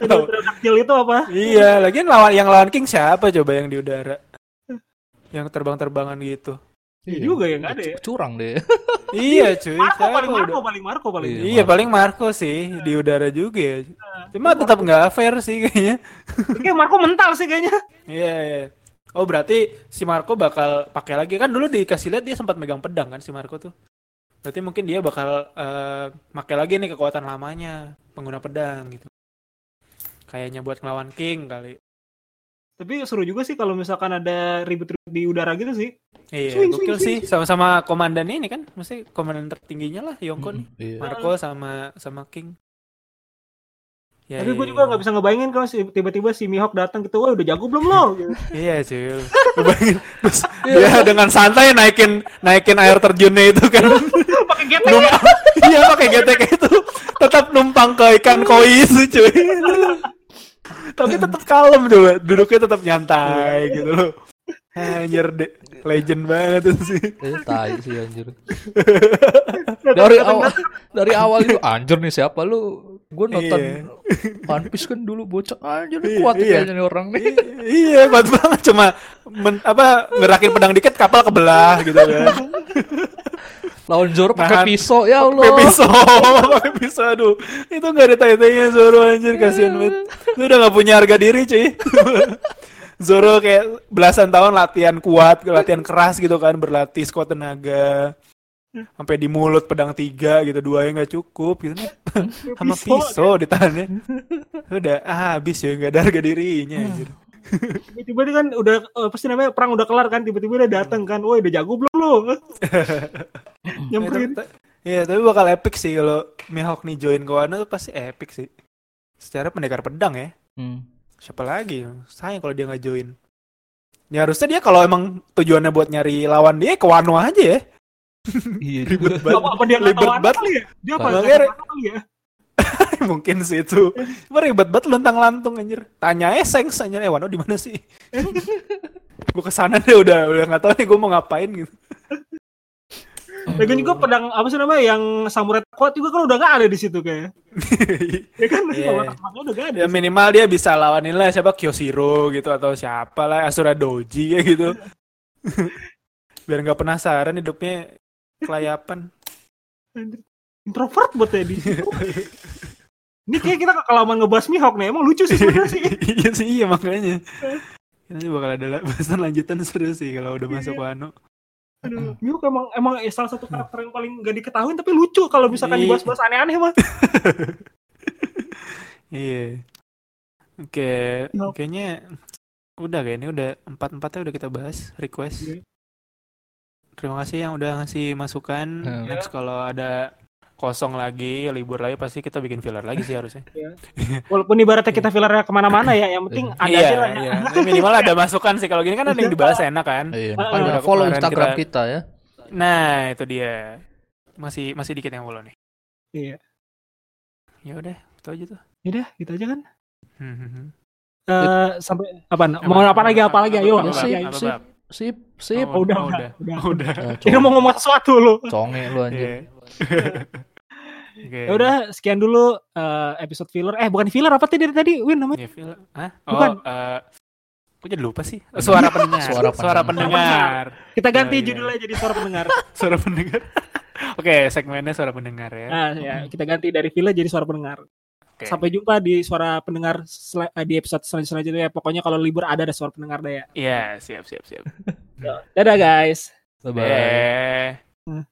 Pterodactyl itu apa? Iya, lagian lawan yang lawan King siapa coba yang di udara, yang terbang-terbangan gitu. Iya juga ya nggak ada ya. Curang deh. Iya cuy, Marco paling udah- Marco paling Marco paling. Iya. Iya paling Marco sih di udara juga ya. Cuma tetap nggak fair sih kayaknya. Kayak Marco mental sih kayaknya. Iya iya. Oh berarti si Marco bakal pakai lagi kan dulu dikasih lihat dia sempat megang pedang kan si Marco tuh. Berarti mungkin dia bakal eh pakai lagi nih kekuatan lamanya pengguna pedang gitu. Kayaknya buat ngelawan King kali. Tapi seru juga sih kalau misalkan ada ribut-ribut di udara gitu sih. Iya, Swing, gokil swing, sih sama-sama komandan ini kan, mesti komandan tertingginya lah Yongko nih. Iya. Marco sama sama King. Ya, Tapi gue iya, juga nggak bisa ngebayangin kalau si- tiba-tiba si Mihawk datang gitu, wah udah jago belum lo? Gitu. Iya cuy. Lu bayangin, Terus dia dengan santai naikin naikin air terjunnya itu kan. Pakai getek. Iya pakai getek itu. Tetap numpang ke ikan koi itu cuy. Tapi tetap kalem coba. Duduknya tetap nyantai gitu loh. Anjir deh. Legend banget itu sih. Eh, tai sih anjir. dari awal dari awal itu anjir nih siapa lu? Gue nonton Iya. One Piece kan dulu bocah nih Iya, kuat iya. kayaknya nih orang nih. Iya kuat banget cuma men- apa ngerakin pedang dikit kapal kebelah gitu kan. Lawan Zoro pakai pisau ya Allah. Pakai pisau, pakai pisau aduh. Itu nggak ada tai-tainya Zoro anjir kasihan banget. Lu udah nggak punya harga diri, cuy. Zoro kayak belasan tahun latihan kuat, latihan keras gitu kan, berlatih squat tenaga. Sampai di mulut pedang tiga gitu, dua yang nggak cukup gitu. Sama pisau ditahannya. Udah ah, habis ya nggak ada harga dirinya anjir. Tiba-tiba dia kan udah eh, pasti namanya perang udah kelar kan, tiba-tiba dia datang kan, woi udah jago belum lo? Nyamperin. Ya, tapi- Iya, tapi bakal epic sih kalau Mihawk nih join ke Wano tuh pasti epic sih. Secara pendekar pedang ya. Hmm. Siapa lagi? Sayang kalau dia nggak join. Ya harusnya dia kalau emang tujuannya buat nyari lawan dia ke Wano aja ya. Iya Ribet banget. Apa, apa dia Ribet banget. kali ya? Dia apa? Kali ya? Mungkin sih itu. Cuma ribet banget lontang lantung anjir. Tanya aja Sengs anjir, eh Wano di mana sih? gue ke sana deh udah udah nggak tahu nih gue mau ngapain gitu. Lagian juga pedang apa sih namanya yang samurai kuat juga kan udah nggak ada di situ kayak. Ya kan? Iya. Kalau temannya udah nggak ada. ya minimal dia bisa lawanin lah siapa Kyoshiro gitu atau siapa lah Asura Doji ya gitu. Biar nggak penasaran hidupnya kelayapan. Introvert buat Teddy. Ini kayak kita kelamaan ngebahas Mihawk nih, emang lucu sih sebenarnya sih. iya sih iya makanya. Ini bakal ada bahasan lanjutan seru sih kalau udah masuk Wano. Aduh, Miyuk emang emang eh, salah satu karakter yang paling gak diketahui tapi lucu kalau misalkan Iya. dibahas-bahas aneh-aneh mah. Iya. Oke, Yup. kayaknya udah kayaknya udah empat empatnya udah kita bahas request. Iya. Terima kasih yang udah ngasih masukan. Hmm. Next kalau ada kosong lagi, libur lagi pasti kita bikin filler lagi sih harusnya. Walaupun ibaratnya kita fillernya ke mana-mana ya, yang penting ada iya, aja lah. ya. iya. Minimal ada masukan sih. Kalau gini kan ada yang dibahas enak kan. Iya, ah. follow Instagram kita- kita ya. Nah, itu dia. Masih masih dikit yang follow nih. Iya. Ya udah, itu aja tuh. Udah, gitu aja kan. Hmm, hmm, hmm. Eh sampai apa? Mau apa lagi? Apa lagi? Ayo. Apa, ayo. Sip. Sip. Oh, udah, Oh, udah, udah. udah. Oh, udah. Ya, mau ngomong sesuatu lu. conge lu anjir. Iya. Oke. Ya udah, sekian dulu eh, episode filler. Eh, bukan filler apa tadi dari tadi? Win namanya. Ya, feel. Hah? Bukan. Oh, eh Kok jadi lupa sih? Suara pendengar. Suara Suara pendengar. pendengar. Kita ganti Oh, iya. judulnya jadi suara pendengar. Suara pendengar. Oke, segmennya suara pendengar ya. Nah, ya, kita ganti dari filler jadi suara pendengar. Oke. Sampai jumpa di suara pendengar sel- eh, di episode selanjut- selanjutnya. Pokoknya kalau libur ada ada suara pendengar deh ya. Iya, siap, siap, siap. Dadah guys. Bye bye. Eh. Hmm.